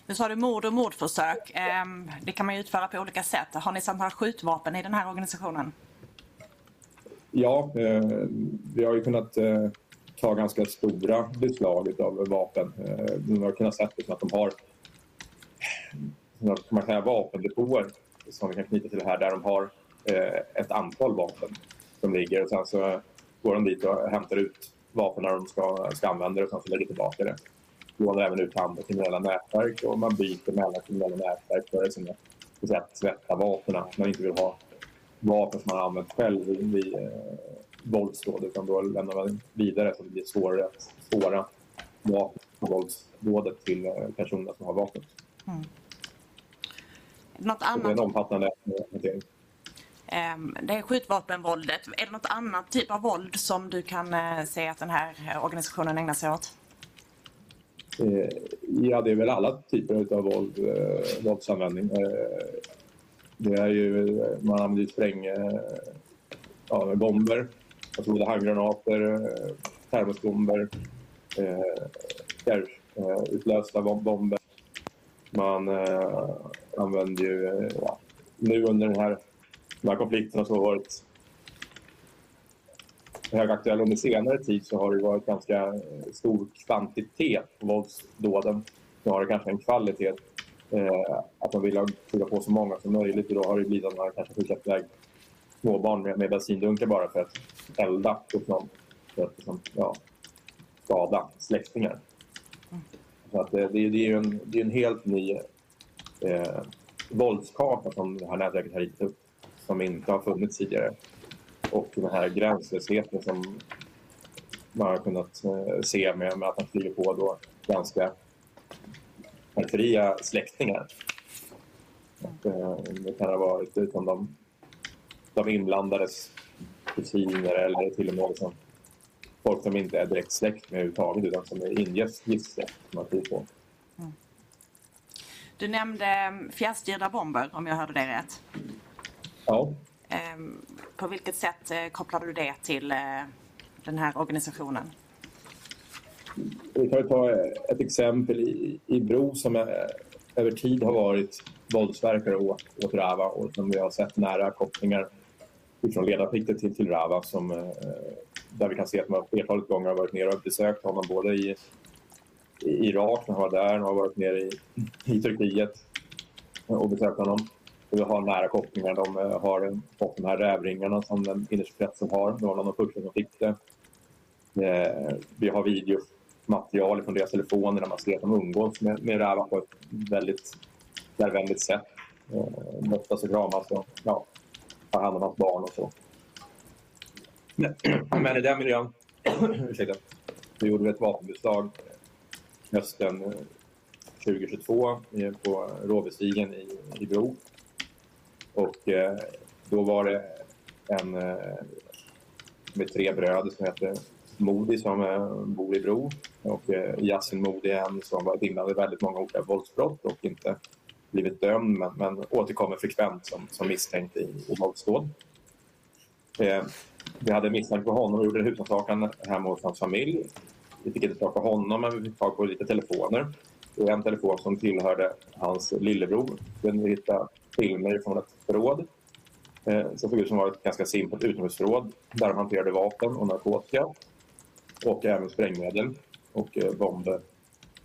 Nu sa du mord och mordförsök. Ehm, det kan man ju utföra på olika sätt. Har ni samma skjutvapen i den här organisationen? Ja, vi har ju kunnat ta ganska stora beslag av vapen. Man har kunnat se att de har kan man säga, vapendepåer som vi kan knyta till det här där de har eh, ett antal vapen som ligger och sen så går de dit och hämtar ut vapen när de ska, ska använda det och sen så lägger tillbaka det. Lånar även ut andra kriminella nätverk och man byter mellan kriminella nätverk för att tvätta vapnen. Man inte vill ha vapen som man har använt själv vid eh, våldsdåd utan då lämnar man vidare så det blir svårare att spåra vapen våldsdådet till eh, personerna som har vapnet. Mm. Något annat? Det är en omfattande hantering. Ehm, det är skjutvapenvåldet. Är det något annat typ av våld som du kan eh, se att den här organisationen ägnar sig åt? Eh, ja, det är väl alla typer av våld, eh, våldsanvändning. Det är ju, man använder spräng, ja, bomber, alltså handgranater, termosbomber, utlösta bomber. Man använder ju, ja, nu under den här de här konflikterna som har varit högaktuella under senare tid så har det varit ganska eh, stor kvantitet på våldsdåden. Nu har det kanske en kvalitet. Eh, att man vill skjuta på så många som möjligt och då har det blivit att man kanske skickat iväg småbarn med, med bensindunkar bara för att elda upp någon. För att liksom, ja, skada släktingar. Så att, det, det, är ju en, det är en helt ny eh, våldskarta som det här nätverket har ritat upp som inte har funnits tidigare. Och den här gränslösheten som man har kunnat eh, se med, med att man flyger på då ganska periferia släktingar. Och, eh, det kan ha varit utan de, de inblandades kusiner eller till och med liksom folk som inte är direkt släkt med överhuvudtaget utan som är ingiftsläkt som man flyger på. Du nämnde mm, fjärrstyrda bomber om jag hörde det rätt. Ja. Ehm, på vilket sätt eh, kopplade du det till eh, den här organisationen? Vi kan ta ett exempel i, i Bro som är, över tid har varit våldsverkare åt, åt Rava och som vi har sett nära kopplingar från ledarskiktet till, till Rava som, eh, där vi kan se att man flertalet gånger har varit nere och besökt honom både i, i Irak när han var där Han har varit nere i, i Turkiet och besökt honom Vi har nära kopplingar. De eh, har eh, fått de här rävringarna som den innersta kretsen har. Det var någon av de första som fick det. Eh, vi har videomaterial från deras telefoner där man ser att de umgås med, med rävar på ett väldigt närvänligt sätt. Möttas och kramas och ja, tar hand om hans barn och så. Men i den miljön ursäkta, så gjorde vi ett vapenbeslag hösten eh, 2022 eh, på Råbystigen i, i Bro och eh, då var det en eh, med tre bröder som heter Modi som eh, bor i Bro och eh, Yasin Modi en som varit inblandad i väldigt många olika våldsbrott och inte blivit dömd men, men återkommer frekvent som, som misstänkt i, våldsdåd. Eh, vi hade misstänkt på honom och gjorde en husrannsakan hemma hos hans familj. Vi fick inte tag på honom men vi fick tag på lite telefoner. Och en telefon som tillhörde hans lillebror. Den kunde hittade filmer från ett förråd eh, som såg ut som var ett ganska simpelt utomhusförråd där de hanterade vapen och narkotika och även sprängmedel och eh, bomber,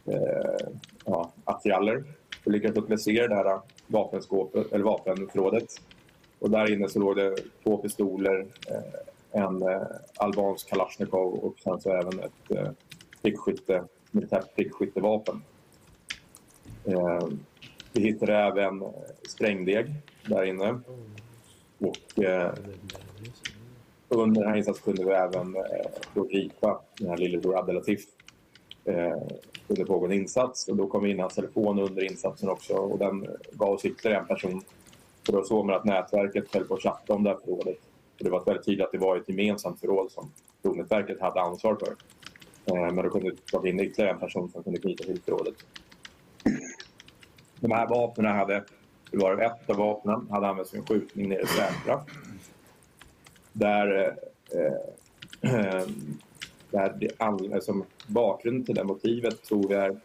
eh, ja, attraller. Vi lyckades lokalisera det här vapenskåpet, eller vapenförrådet och där inne så låg det två pistoler, eh, en eh, albansk kalasjnikov och sen så även ett eh, prickskytte, militärt prickskyttevapen. Eh, vi hittade även eh, sprängdeg där inne. Och eh, under den här insatsen kunde vi även eh, gripa den här lillebror Abdelatif eh, under pågående insats. Och då kom vi in hans telefon under insatsen också och den gav oss ytterligare en person. Och då såg man att nätverket höll på att chatta om det här förrådet. Och det var väldigt tydligt att det var ett gemensamt förråd som provnätverket hade ansvar för. Eh, men då kunde vi ta in ytterligare en person som kunde knyta till förrådet. De här vapnen hade, det var ett av vapnen hade använts vid en skjutning nere i Sätra. Där, eh, eh där det, all, bakgrunden till det motivet tror vi är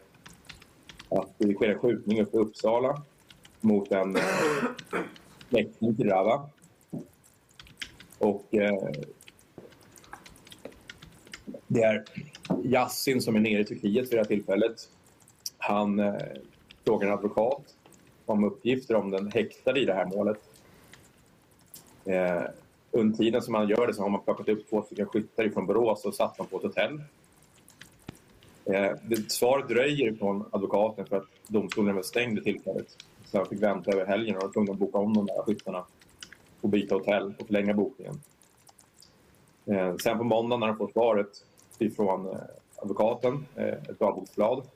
att det sker en skjutning uppe i Uppsala mot en eh, släkting till Rava. Och eh, det är Yassin som är nere i Turkiet vid det här tillfället. Han eh, frågar en advokat om uppgifter om den häktade i det här målet. Eh, under tiden som han gör det så har man plockat upp två stycken skyttar från Borås och satt dem på ett hotell. Eh, det, svaret dröjer från advokaten för att domstolen var stängd i tillfället. Så jag fick vänta över helgen och var tvungen att boka om de där skyttarna och byta hotell och förlänga bokningen. Eh, sen på måndagen när han får svaret ifrån eh, advokaten, eh, ett dagboksblad,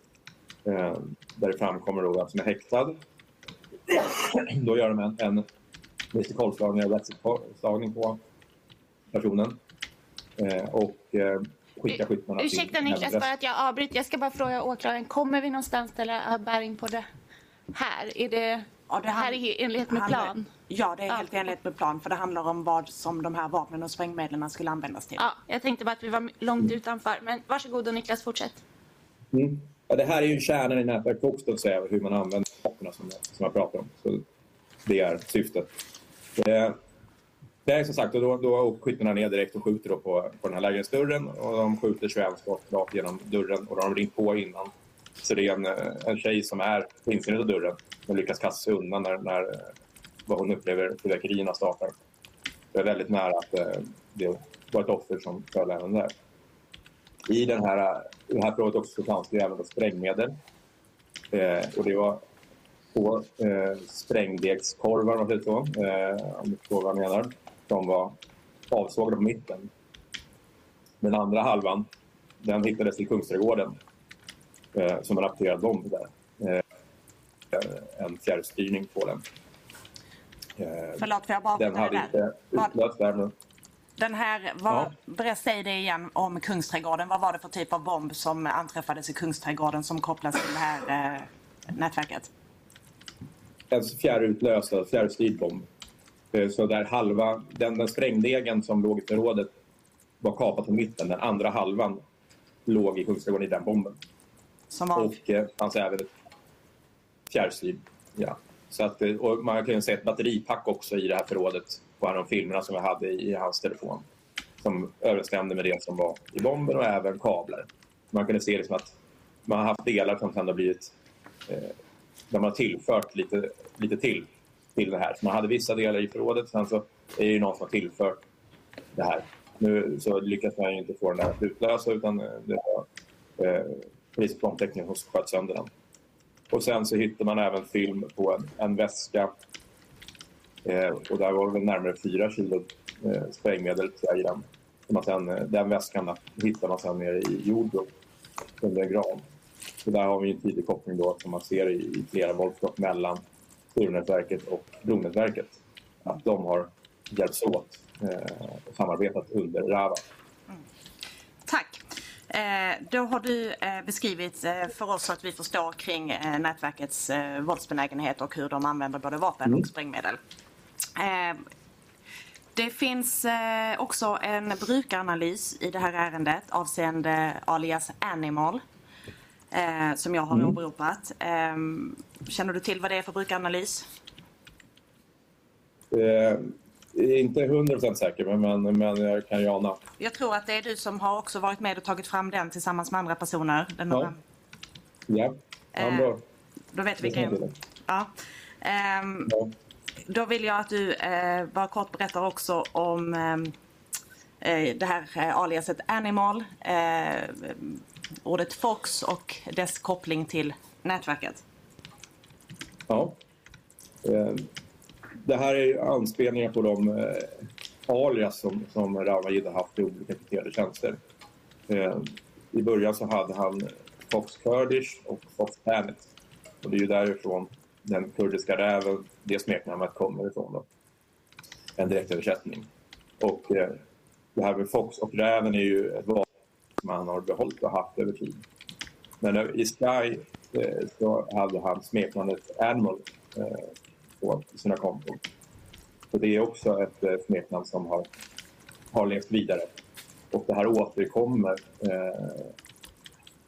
eh, där det framkommer då vem som är häktad. Då gör de en, en protokollslagning och rättsuppslagning på personen. Eh, och eh, skickar skyttarna till... Ursäkta Niklas, bara att jag avbryter. Jag ska bara fråga åklagaren, kommer vi någonstans ställa bäring på det här? Är det, Ja, det här är i enlighet med plan? Ja, det är helt i enlighet med plan för det handlar om vad som de här vapnen och sprängmedlen skulle användas till. Ja, jag tänkte bara att vi var långt utanför. Men varsågod och Niklas, fortsätt. Mm. Ja, det här är ju kärnan i nätverk också, att säga, hur man använder vapnen som, som jag pratar om. Så det är syftet. Eh, det är som sagt, och då, då åker skyttarna ner direkt och skjuter då på, på den här lägenhetsdörren och de skjuter 21 skott rakt genom dörren och de har ringt på innan. Så det är en, eh, en tjej som är på insidan av dörren och lyckas kasta sig undan när, när vad hon upplever fyrverkerierna startar. Det är väldigt nära att eh, det var ett offer som föll även där. I den här, i det här förrådet också så fanns det även sprängmedel. Eh, och det var två eh, sprängdegskorvar, om man så, eh, om du förstår vad jag menar. De var avsågade på mitten. Den andra halvan den hittades i Kungsträdgården eh, som en apterad bomb där. Eh, en fjärrstyrning på den. Eh, Förlåt, får jag bara den hade inte utlöst nu. Den här, vad, berätta säg det igen om Kungsträdgården. Vad var det för typ av bomb som anträffades i Kungsträdgården som kopplas till det här eh, nätverket? en fjärrutlöst, fjärrstyrd bomb. Eh, Så där halva, den, den sprängdegen som låg i förrådet var kapad på mitten. Den andra halvan låg i Kungsträdgården i den bomben. Som var... Och eh, fanns även fjärrstyrd. Ja. Så att, eh, och man kan ju se ett batteripack också i det här förrådet på de filmerna som jag hade i, i hans telefon. Som överensstämde med det som var i bomben och även kablar. Man kunde se liksom att man har haft delar som sen har blivit eh, där man har tillfört lite, lite till till det här. Så man hade vissa delar i förrådet, sen så är det någon som har tillfört det här. Nu så lyckas man ju inte få den att utlösa utan eh, det var eh, polisplantekniker som sköt sönder den. Och sen så hittar man även film på en, en väska eh, och där var det närmare fyra kilo eh, sprängmedel i den. Man sen, eh, den väskan hittar man sen nere i Jordbro, under en gran. Så där har vi en tydlig koppling då som man ser i, i flera våldsbrott mellan Sturnätverket och Bronätverket. Att de har hjälpts åt eh, och samarbetat under Rava. Eh, då har du eh, beskrivit eh, för oss så att vi förstår kring nätverkets våldsbenägenhet och hur de använder både vapen och sprängmedel. Eh, det finns också en brukaranalys i det här ärendet avseende alias Animal som jag har Mm. åberopat. Eh, känner du till vad det är för brukaranalys? Eh, inte 100% säker, men, men, men jag kan ju ana. Jag tror att det är du som har också varit med och tagit fram den tillsammans med andra personer. Den Ja. Ja, ja Eh, bra. Då vet vi vilken... Ja. Ehm, Då vill jag att du eh, bara kort berättar också om ehm, eh, det här eh, aliaset Animal, eh, ordet Fox och dess koppling till nätverket. Ja. Det här är anspelningar på de eh, alias som, som Ravajid har haft i olika krypterade tjänster. Eh, I början så hade han Fox Kurdish och Fox Planet. Och det är ju därifrån den kurdiska räven, det smeknamnet kommer ifrån. Då. En direktöversättning. Och eh, det här med Fox och räven är ju ett vapen som han har behållit och haft över tid. Men eh, i Sky eh, så hade han smeknamnet Animal eh, på sina konton. Och det är också ett eh, smeknamn som har, har levt vidare. Och det här återkommer. Eh,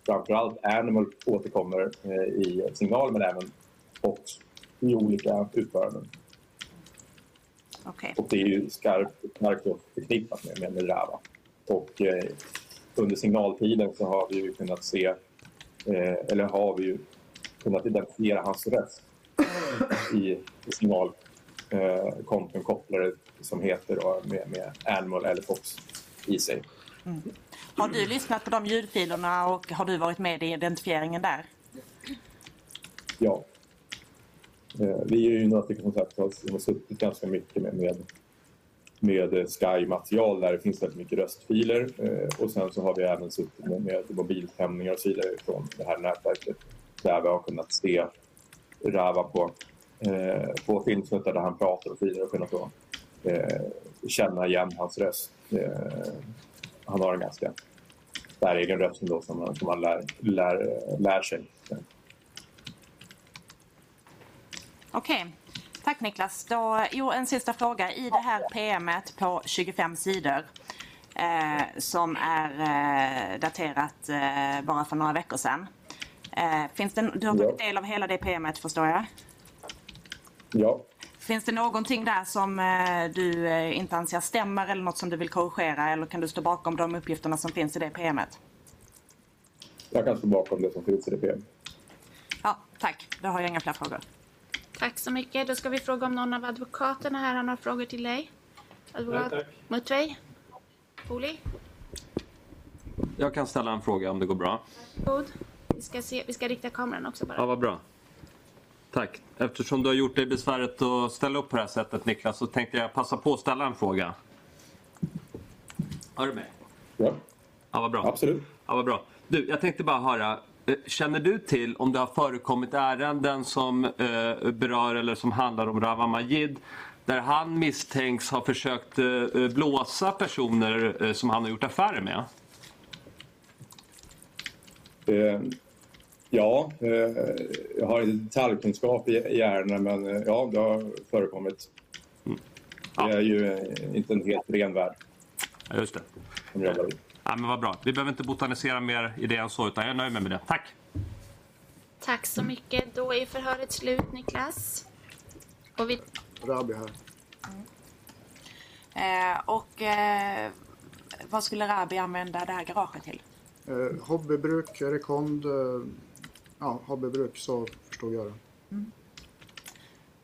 framförallt Animal återkommer eh, i signal men även Fox i olika utföranden. Okay. Och det är ju skarpt, skarpt förknippat med, med, med Rava. Och eh, under signaltiden så har vi ju kunnat se, eh, eller har vi ju kunnat identifiera hans röst i, signalkonton eh, som heter då, med, med Animal eller Fox i sig. Mm. Har du lyssnat på de ljudfilerna och har du varit med i identifieringen där? Ja. Eh, vi är ju några stycken som sagt har suttit ganska mycket med, med, med Sky-material där det finns väldigt mycket röstfiler eh, och sen så har vi även suttit med, med mobilstämningar och så vidare från det här nätverket där vi har kunnat se Rava på, eh, på filmsnuttar där han pratar och så vidare och kunnat då, eh, känna igen hans röst. Eh, han har en ganska säregen röst ändå som, man, som man lär, lär, lär sig. Okej. Okay. Tack Niklas. Då, jo, en sista fråga. I det här PMet på 25 sidor eh, som är eh, daterat eh, bara för några veckor sedan. Eh, finns det, du har tagit del av hela det PMet förstår jag? Ja. Finns det någonting där som eh, du eh, inte anser stämmer eller något som du vill korrigera eller kan du stå bakom de uppgifterna som finns i det PMet? Jag kan stå bakom det som finns i det PMet. Ja, tack. Då har jag inga fler frågor. Tack så mycket. Då ska vi fråga om någon av advokaterna här har några frågor till dig. Advokat Nej, Mutvej? Poli? Jag kan ställa en fråga om det går bra. God. Vi ska, se, vi ska rikta kameran också bara. Ja, vad bra. Tack. Eftersom du har gjort dig besväret att ställa upp på det här sättet Niklas så tänkte jag passa på att ställa en fråga. Hör du mig? Ja. Ja, vad bra. Absolut. Ja, vad bra. Du, jag tänkte bara höra. Eh, känner du till om det har förekommit ärenden som eh, berör eller som handlar om Rawa Majid där han misstänks ha försökt eh, blåsa personer eh, som han har gjort affärer med? Ja, eh, jag har inte detaljkunskap i, i ärendena men eh, ja, det har förekommit. Mm. Ja. Det är ju eh, inte en helt ren värld. Ja, just det. Som jobbar i. Ja, men vad bra. Vi behöver inte botanisera mer i det än så, utan jag är nöjd med det. Tack! Tack så mycket. Då är förhöret slut, Niklas. Och vi... Rabi här. Mm. Eh, och eh, vad skulle Rabi använda det här garaget till? Eh, hobbybruk, rekond. Ja, hobbybruk, så förstod jag det. Mm.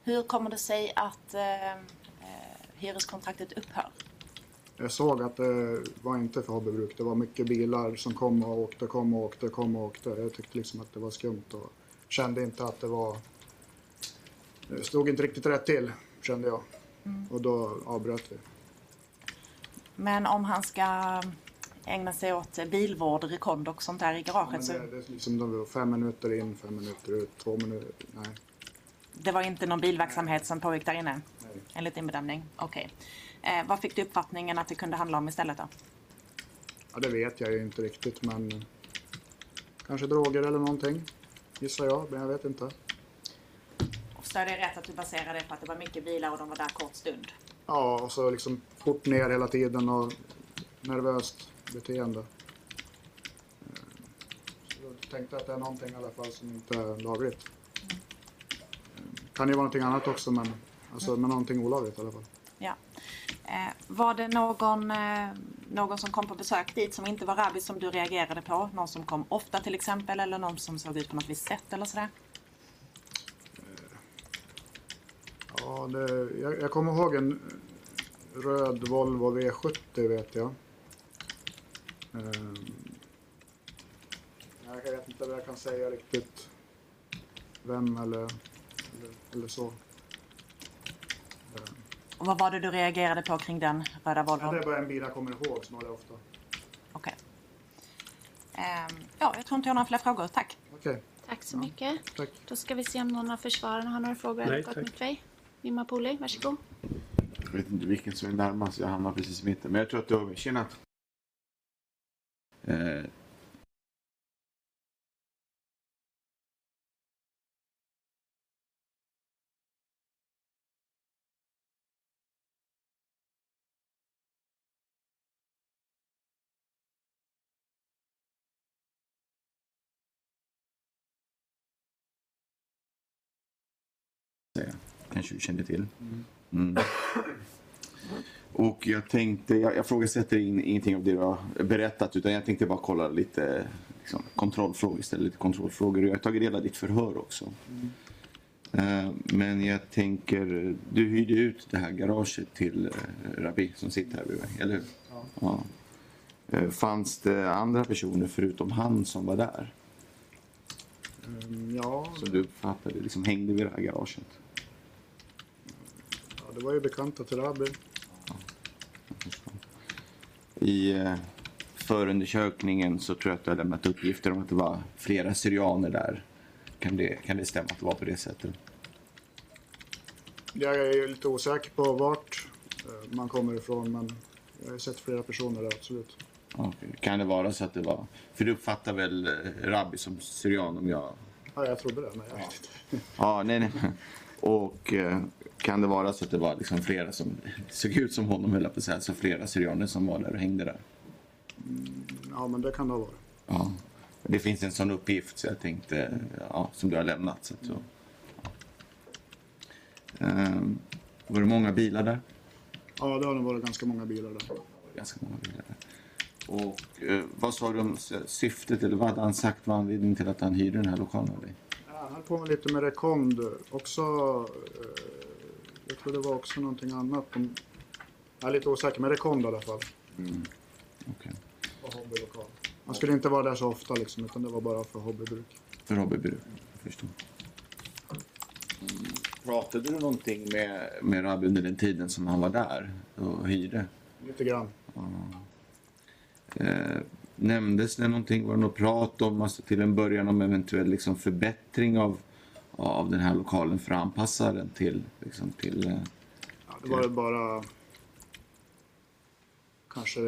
Hur kommer det sig att eh, eh hyreskontraktet upphör? Jag såg att det var inte för hobbybruk. Det var mycket bilar som kom och åkte, kom och åkte, kom och åkte. Jag tyckte liksom att det var skumt och kände inte att det var... Det stod inte riktigt rätt till, kände jag. Mm. Och då avbröt vi. Men om han ska ägna sig åt bilvård, rekond och sånt där i garaget? Ja, det, det är liksom de fem minuter in, fem minuter ut, två minuter... Nej. Det var inte någon bilverksamhet som pågick där inne? Nej. Enligt din bedömning? Okej. Okay. Eh, vad fick du uppfattningen att det kunde handla om istället då? Ja, det vet jag ju inte riktigt men kanske droger eller någonting gissar jag, men jag vet inte. Så är det rätt att du baserar det på att det var mycket bilar och de var där kort stund? Ja, och så liksom fort ner hela tiden och nervöst beteende. Eh, så jag tänkte att det är någonting i alla fall som inte är lagligt. Kan ju vara någonting annat också men, alltså, men någonting olagligt i alla fall. Ja. Eh, var det någon, eh, någon som kom på besök dit som inte var rabbis som du reagerade på? Någon som kom ofta till exempel eller någon som såg ut på något visst sätt eller sådär? Ja, det, jag, jag kommer ihåg en röd Volvo V70 vet jag. Um, jag vet inte vad jag kan säga riktigt. Vem eller, eller, eller så. Um, Och vad var det du reagerade på kring den röda Ja, Volvon? det är bara en bil jag kommer ihåg som har det ofta. Okej. Ehm, ja, jag tror inte jag har några fler frågor. Tack. Okej. Tack så mycket. Tack. Då ska vi se om någon av försvararna har några frågor. Nej, tack. Mutveig. Mimma Poli, varsågod. Jag vet inte vilken som är närmast. Jag hamnar precis i mitten. Men jag tror att du har... Tjena! Eh, säga. Kanske du kände till. Mm. Och jag tänkte, jag, jag frågasätter in, ingenting av det du har berättat utan jag tänkte bara kolla lite liksom, kontrollfrågor istället. Lite kontrollfrågor. Och Jag har tagit del av ditt förhör också. Eh, men jag tänker, du hyrde ut det här garaget till uh, Rabi som sitter här bredvid mig, eller hur? Ja. Eh, fanns det andra personer förutom han som var där? Ehm, Ja, Som du uppfattade liksom hängde vid det här garaget? ja, det var ju bekanta till Rabi. I eh, förundersökningen så tror jag att du har lämnat uppgifter om att det var flera syrianer där. Kan det, kan det stämma att det var på det sättet? Jag är lite osäker på vart eh, man kommer ifrån men jag har sett flera personer där absolut. Okej. Kan det vara så att det var... För du uppfattar väl eh, Rabbi som syrian om jag... Ja, jag trodde det men jag vet inte. Ja, nej, nej. Och eh, kan det vara så att det var liksom flera som såg ut som honom, jag på att säga, så flera syrianer som var där och hängde där? Ja, men det kan det ha varit. Ja. Det finns en sån uppgift så jag tänkte, ja, som du har lämnat. Så att, så. Ehm, var det många bilar där? Ja, det har nog varit ganska många bilar där. Ganska många bilar där. Och eh, vad sa du om syftet, eller vad hade han sagt var anledningen till att han hyrde den här lokalen av dig? Ja, Han höll på med lite med rekond också. eh, Jag tror det var också någonting annat. Jag är lite osäker, men rekond i alla fall. Mm. Okej. Och hobbylokal. Man skulle inte vara där så ofta liksom, utan det var bara för hobbybruk. För hobbybruk, jag förstår. Pratade du någonting med, med Rabbi under den tiden som han var där och hyrde? Lite grann. Eh, nämndes det någonting? Var det något prat om, alltså till en början om eventuell liksom, förbättring av, av den här lokalen för att anpassa den till, liksom, till eh, Ja, det var ju bara kanske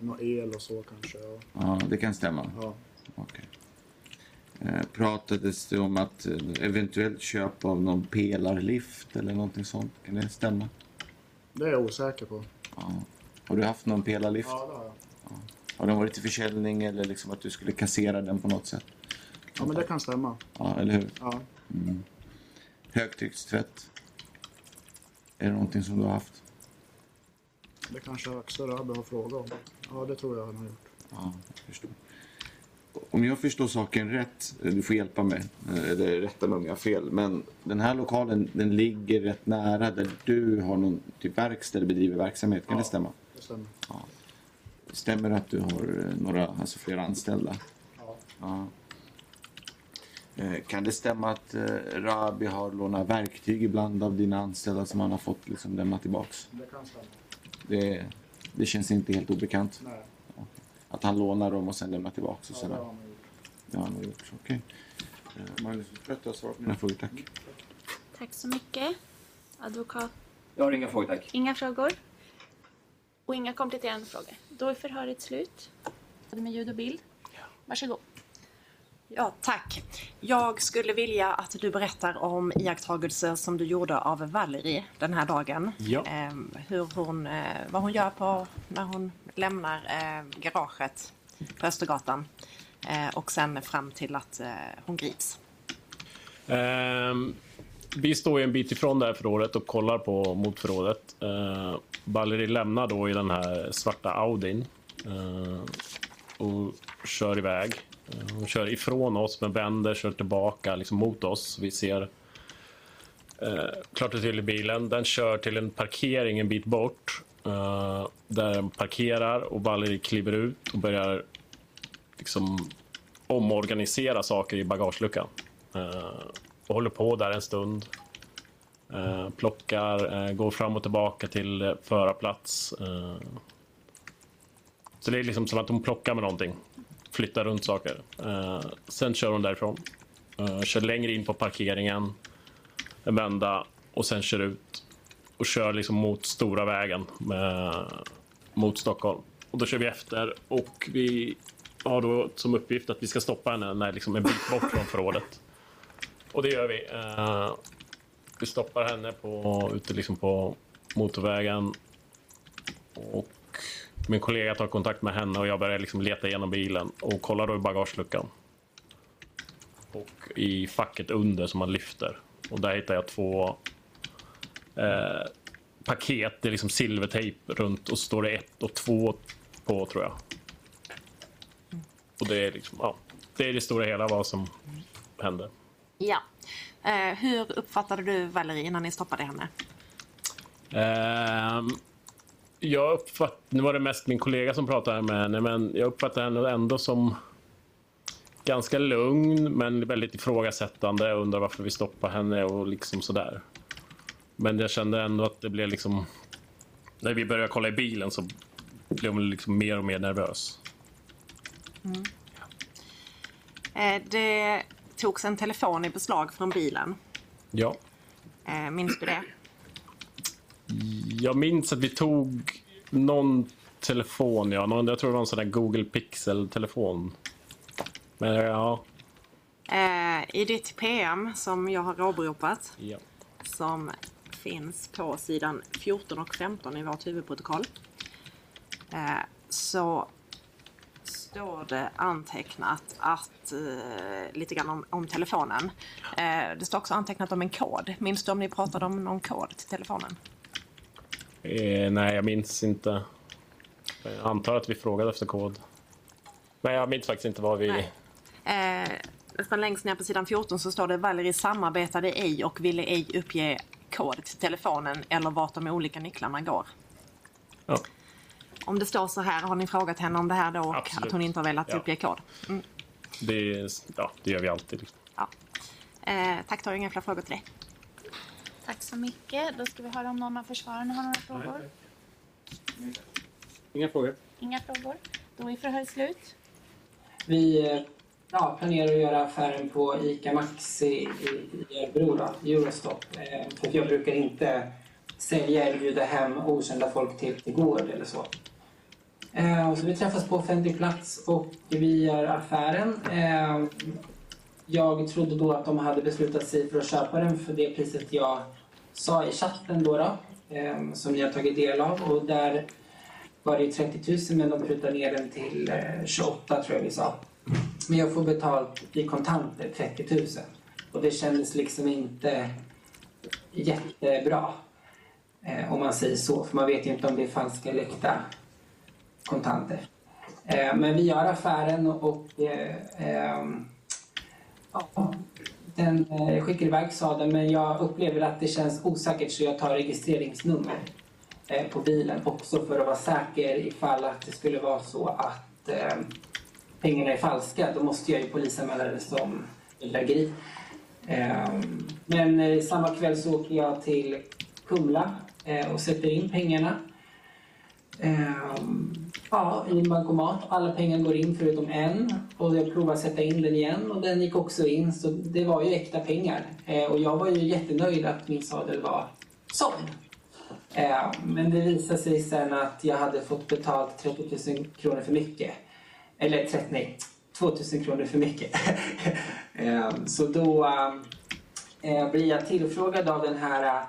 någon el och så kanske. Ja, det kan stämma. ja. Okej. Eh, pratades det om att eh, eventuellt köp av någon pelarlift eller någonting sånt? Kan det stämma? Det är jag osäker på. Ja. Har du haft någon pelarlift? Ja, det har jag. Har den varit till försäljning eller liksom att du skulle kassera den på något sätt? Ja, men det kan stämma. Ja, eller hur? Ja. Mm. Högtryckstvätt? Är det någonting som du har haft? Det kanske också Rabbe har frågat om. Ja, det tror jag han har gjort. Ja, jag förstår. Om jag förstår saken rätt, eh, du får hjälpa mig, eh, eller rätta mig om jag har fel, men den här lokalen den ligger rätt nära där du har någon typ verkstad eller bedriver verksamhet, kan Ja. det stämma? Det stämmer. Ja. Stämmer det att du har eh, några, alltså flera anställda? Ja. Ja. Eh, Kan det stämma att eh, Rabi har lånat verktyg ibland av dina anställda som han har fått liksom lämna tillbaks? Det kan stämma. Det, det känns inte helt obekant? Nej. Att han lånar dem och sen lämnar tillbaks och Ja, det har han gjort. Det har han gjort. Okej. Eh, Magnus, du har svarat på mina frågor, tack. Tack så mycket. Advokat. Jag har inga frågor, tack. Inga frågor. Och inga kompletterande frågor. Då är förhöret slut. Med ljud och bild. Varsågod. Ja, tack. Jag skulle vilja att du berättar om iakttagelser som du gjorde av Valerie den här dagen. Ja. Ehm, hur hon, eh, vad hon gör på, när hon lämnar eh, garaget på Östergatan. Eh, och sen fram till att hon grips. Ehm, vi står ju en bit ifrån det här förrådet och kollar på motförrådet. Uh, eh, Valerie lämnar då i den här svarta Audin uh, och kör iväg. Uh, hon kör ifrån oss men vänder, kör tillbaka liksom mot oss. Vi ser uh, klart och tydligt bilen. Den kör till en parkering en bit bort. uh, där den parkerar och Valerie kliver ut och börjar liksom omorganisera saker i bagageluckan. Och håller på där en stund. Eh, plockar, eh, går fram och tillbaka till eh, förarplats. Eh, så det är liksom som att hon plockar med någonting. Flyttar runt saker. Eh, sen kör hon därifrån. Eh, kör längre in på parkeringen. En vända och sen kör ut. Och kör liksom mot stora vägen. Med, mot Stockholm. Och då kör vi efter och vi har då som uppgift att vi ska stoppa henne när liksom en bit bort från förrådet. Och det gör vi. Uh, vi stoppar henne på, ute liksom på motorvägen. Och min kollega tar kontakt med henne och jag börjar liksom leta igenom bilen och kollar då i bagageluckan. Och i facket under som man lyfter. Och där hittar jag två eh, paket. Det är liksom silvertejp runt och så står det ett och två på tror jag. Och det är liksom, ja, det är det stora hela vad som hände. Ja. Eh, hur uppfattade du Valerie innan ni stoppade henne? Ehm, jag uppfatt, nu var det mest min kollega som pratade med henne, men jag uppfattade henne ändå som ganska lugn, men väldigt ifrågasättande. Jag undrar varför vi stoppar henne och liksom sådär. Men jag kände ändå att det blev liksom... När vi började kolla i bilen så blev hon liksom mer och mer nervös. Mm. Eh, det togs en telefon i beslag från bilen. Ja. Eh, minns du det? Jag minns att vi tog någon telefon, ja. Någon, jag tror det var en sån där Google Pixel-telefon. Men ja, Eh, I ditt PM som jag har åberopat, ja. som finns på sidan 14 och 15 i vårt huvudprotokoll, eh, så står det antecknat att, eh, lite grann om, om telefonen. Eh, det står också antecknat om en kod. Minns du om ni pratade om någon kod till telefonen? Eh, nej, jag minns inte. Jag antar att vi frågade efter kod. Men jag minns faktiskt inte vad vi... Nej. Eh, nästan längst ner på sidan 14 så står det Valerie samarbetade ej och ville ej uppge kod till telefonen eller vart de olika nycklarna går. Ja. Om det står så här, har ni frågat henne om det här då och Absolut. att hon inte har velat Ja. uppge kod? Mm. Det, ja, det gör vi alltid. Eh, tack, tar inga fler frågor till dig. Tack så mycket. Då ska vi höra om någon av försvararna har några frågor. Inga frågor. Inga frågor. Då är förhör slut. Vi eh, ja, planerar att göra affären på ICA Maxi i, i Örebro, då, Eurostop. Eh, för jag brukar inte sälja eller bjuda hem okända folk till, till gård eller så. Eh, och så vi träffas på offentlig plats och vi gör affären. Eh, jag trodde då att de hade beslutat sig för att köpa den för det priset jag sa i chatten då, då eh, som ni har tagit del av. Och där var det 30 000 men de prutade ner den till eh, 28 tror jag vi sa. Men jag får betalt i kontanter 30 000. Och det kändes liksom inte jättebra. Eh, om man säger så. För man vet ju inte om det är falska eller äkta kontanter. Eh, men vi gör affären och, och eh, ehm, ja, den eh, skickar iväg sadeln men jag upplever att det känns osäkert så jag tar registreringsnummer eh, på bilen också för att vara säker ifall att det skulle vara så att eh, pengarna är falska. Då måste jag ju polisanmäla det som bedrägeri. Eh, men eh, samma kväll så åker jag till Kumla eh, och sätter in pengarna. Ehm, Ja, i en bankomat. Alla pengar går in förutom en. Och jag provade att sätta in den igen och den gick också in. Så det var ju äkta pengar. Eh, och jag var ju jättenöjd att min sadel var såld. Eh, men det visade sig sen att jag hade fått betalt 30 000 kronor för mycket. Eller 30, nej, 2 000 kronor för mycket. eh, så då eh, eh, blir jag tillfrågad av den här eh,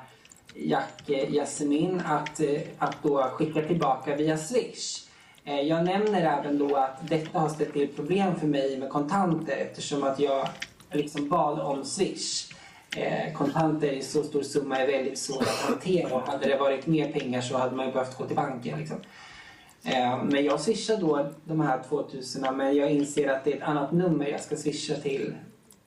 Jack eh, Jasmin att, att då skicka tillbaka via Swish. Eh, jag nämner även då att detta har ställt till problem för mig med kontanter eftersom att jag liksom bad om Swish. Eh, kontanter i så stor summa är väldigt svårt att hantera och hade det varit mer pengar så hade man ju behövt gå till banken. Liksom. Eh, men jag swishar då de här 2000 men jag inser att det är ett annat nummer jag ska swisha till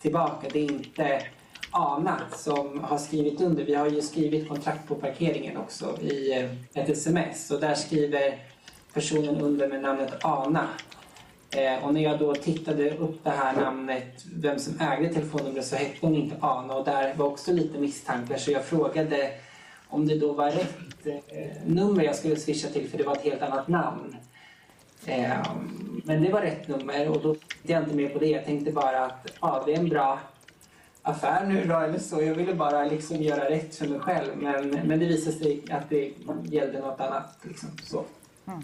tillbaka. Det är inte Ana som har skrivit under. Vi har ju skrivit kontrakt på parkeringen också i ett sms och där skriver personen under med namnet Ana. Eh, och när jag då tittade upp det här namnet, vem som ägde telefonnumret, så hette hon inte Ana och där var också lite misstankar så jag frågade om det då var rätt eh, nummer jag skulle swisha till för det var ett helt annat namn. Eh, men det var rätt nummer och då tänkte jag inte mer på det. Jag tänkte bara att ja, det är en bra affär nu då eller så. Jag ville bara liksom göra rätt för mig själv men, men det visade sig att det gällde något annat. Liksom, så. Mm.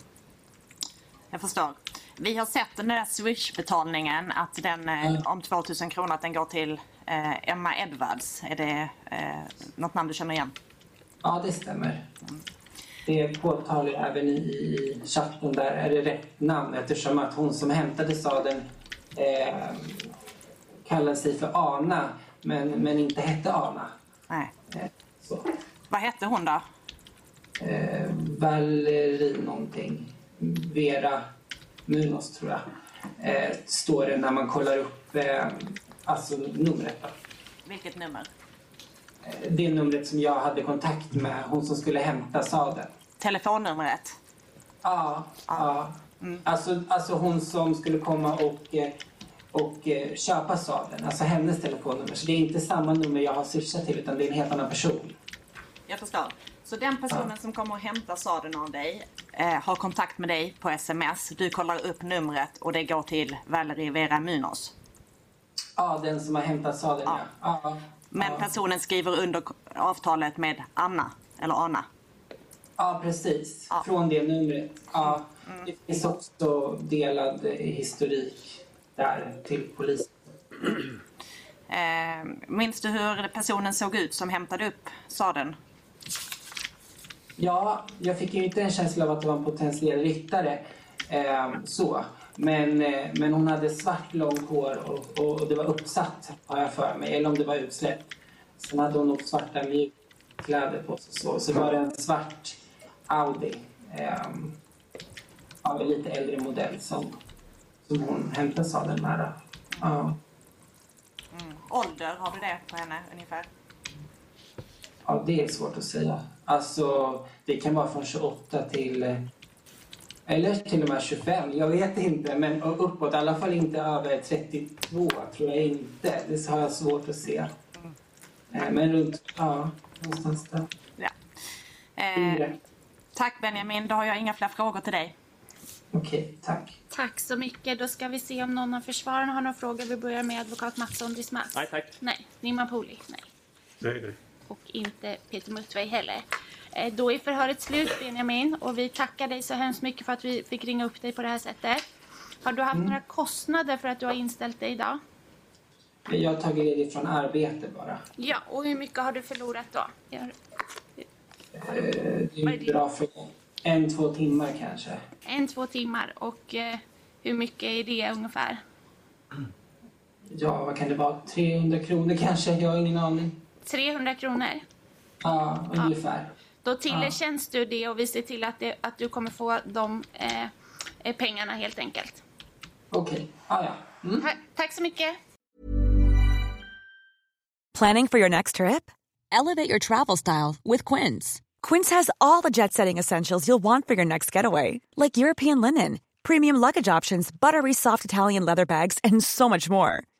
Jag förstår. Vi har sett den där Swish-betalningen, att den mm. om 2000 kronor, att den går till eh, Emma Edwards. Är det eh, något namn du känner igen? Ja, det stämmer. Mm. Det påtalar jag även i, i chatten där. Är det rätt namn? Eftersom att hon som hämtade sadeln eh, kallade sig för Ana, men, men inte hette Ana. Nej. Eh, så. Vad hette hon då? Eh, Valerie någonting. Vera Munos tror jag. Eh, står det när man kollar upp eh, alltså numret. Då. Vilket nummer? Eh, det numret som jag hade kontakt med, hon som skulle hämta sadeln. Telefonnumret? Ja, ja. Mm. Alltså, alltså hon som skulle komma och, eh, och eh, köpa sadeln. Alltså hennes telefonnummer. Så det är inte samma nummer jag har swishat till utan det är en helt annan person. Jag förstår. Så den personen ja. som kommer och hämtar sadeln av dig eh, har kontakt med dig på sms. Du kollar upp numret och det går till Valerie Vera Munoz. Ja, den som har hämtat sadeln ja. ja. ja. Men personen skriver under avtalet med Anna, eller Anna. Ja, precis. Från det numret. Ja. Mm. Det finns också delad historik där till polisen. Eh, minns du hur personen såg ut som hämtade upp sadeln? Ja, jag fick ju inte en känsla av att det var en potentiell ryttare. Eh, så. Men, eh, men hon hade svart långt hår och, och, och, det var uppsatt, har jag för mig. Eller om det var utsläppt. Sen hade hon nog svarta mjukkläder på sig. Så, så var det en svart Audi. Eh, av en lite äldre modell som, som hon hämtade sadeln med. Ja. Mm. Ålder, har du det på henne ungefär? Ja, det är svårt att säga. Alltså, det kan vara från 28 till... Eller till och med 25, jag vet inte. Men uppåt, i alla fall inte över 32 tror jag inte. Det har jag svårt att se. Mm. Men runt, ja, någonstans där. Ja. Eh, tack Benjamin, då har jag inga fler frågor till dig. Okej, okay, tack. Tack så mycket. Då ska vi se om någon av försvararna har några frågor. Vi börjar med advokat Mattsson Dismas. Nej, tack. Nej. Nimman Poli? Nej. Nej, nej och inte Peter Muttvej heller. Eh, då är förhöret slut Benjamin och vi tackar dig så hemskt mycket för att vi fick ringa upp dig på det här sättet. Har du haft mm. några kostnader för att du har inställt dig idag? Jag har tagit ledigt från arbete bara. Ja, och hur mycket har du förlorat då? Eh, det är bra för en, två timmar kanske. En, två timmar. Och eh, hur mycket är det ungefär? Ja, vad kan det vara? 300 kronor kanske? Jag har ingen aning. 300 kronor? Ja, ungefär. Ja. Då tillerkänns ja. du det och vi ser till att, det, att du kommer få de eh, eh pengarna helt enkelt. Okej, okay. ah, ja. Mm. Ta tack så mycket. Planning for your next trip? Elevate your travel style with Quince. Quince has all the jet-setting essentials you'll want for your next getaway. Like European linen, premium luggage options, buttery soft Italian leather bags and so much more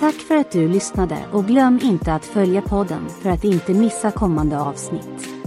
Tack för att du lyssnade och glöm inte att följa podden för att inte missa kommande avsnitt.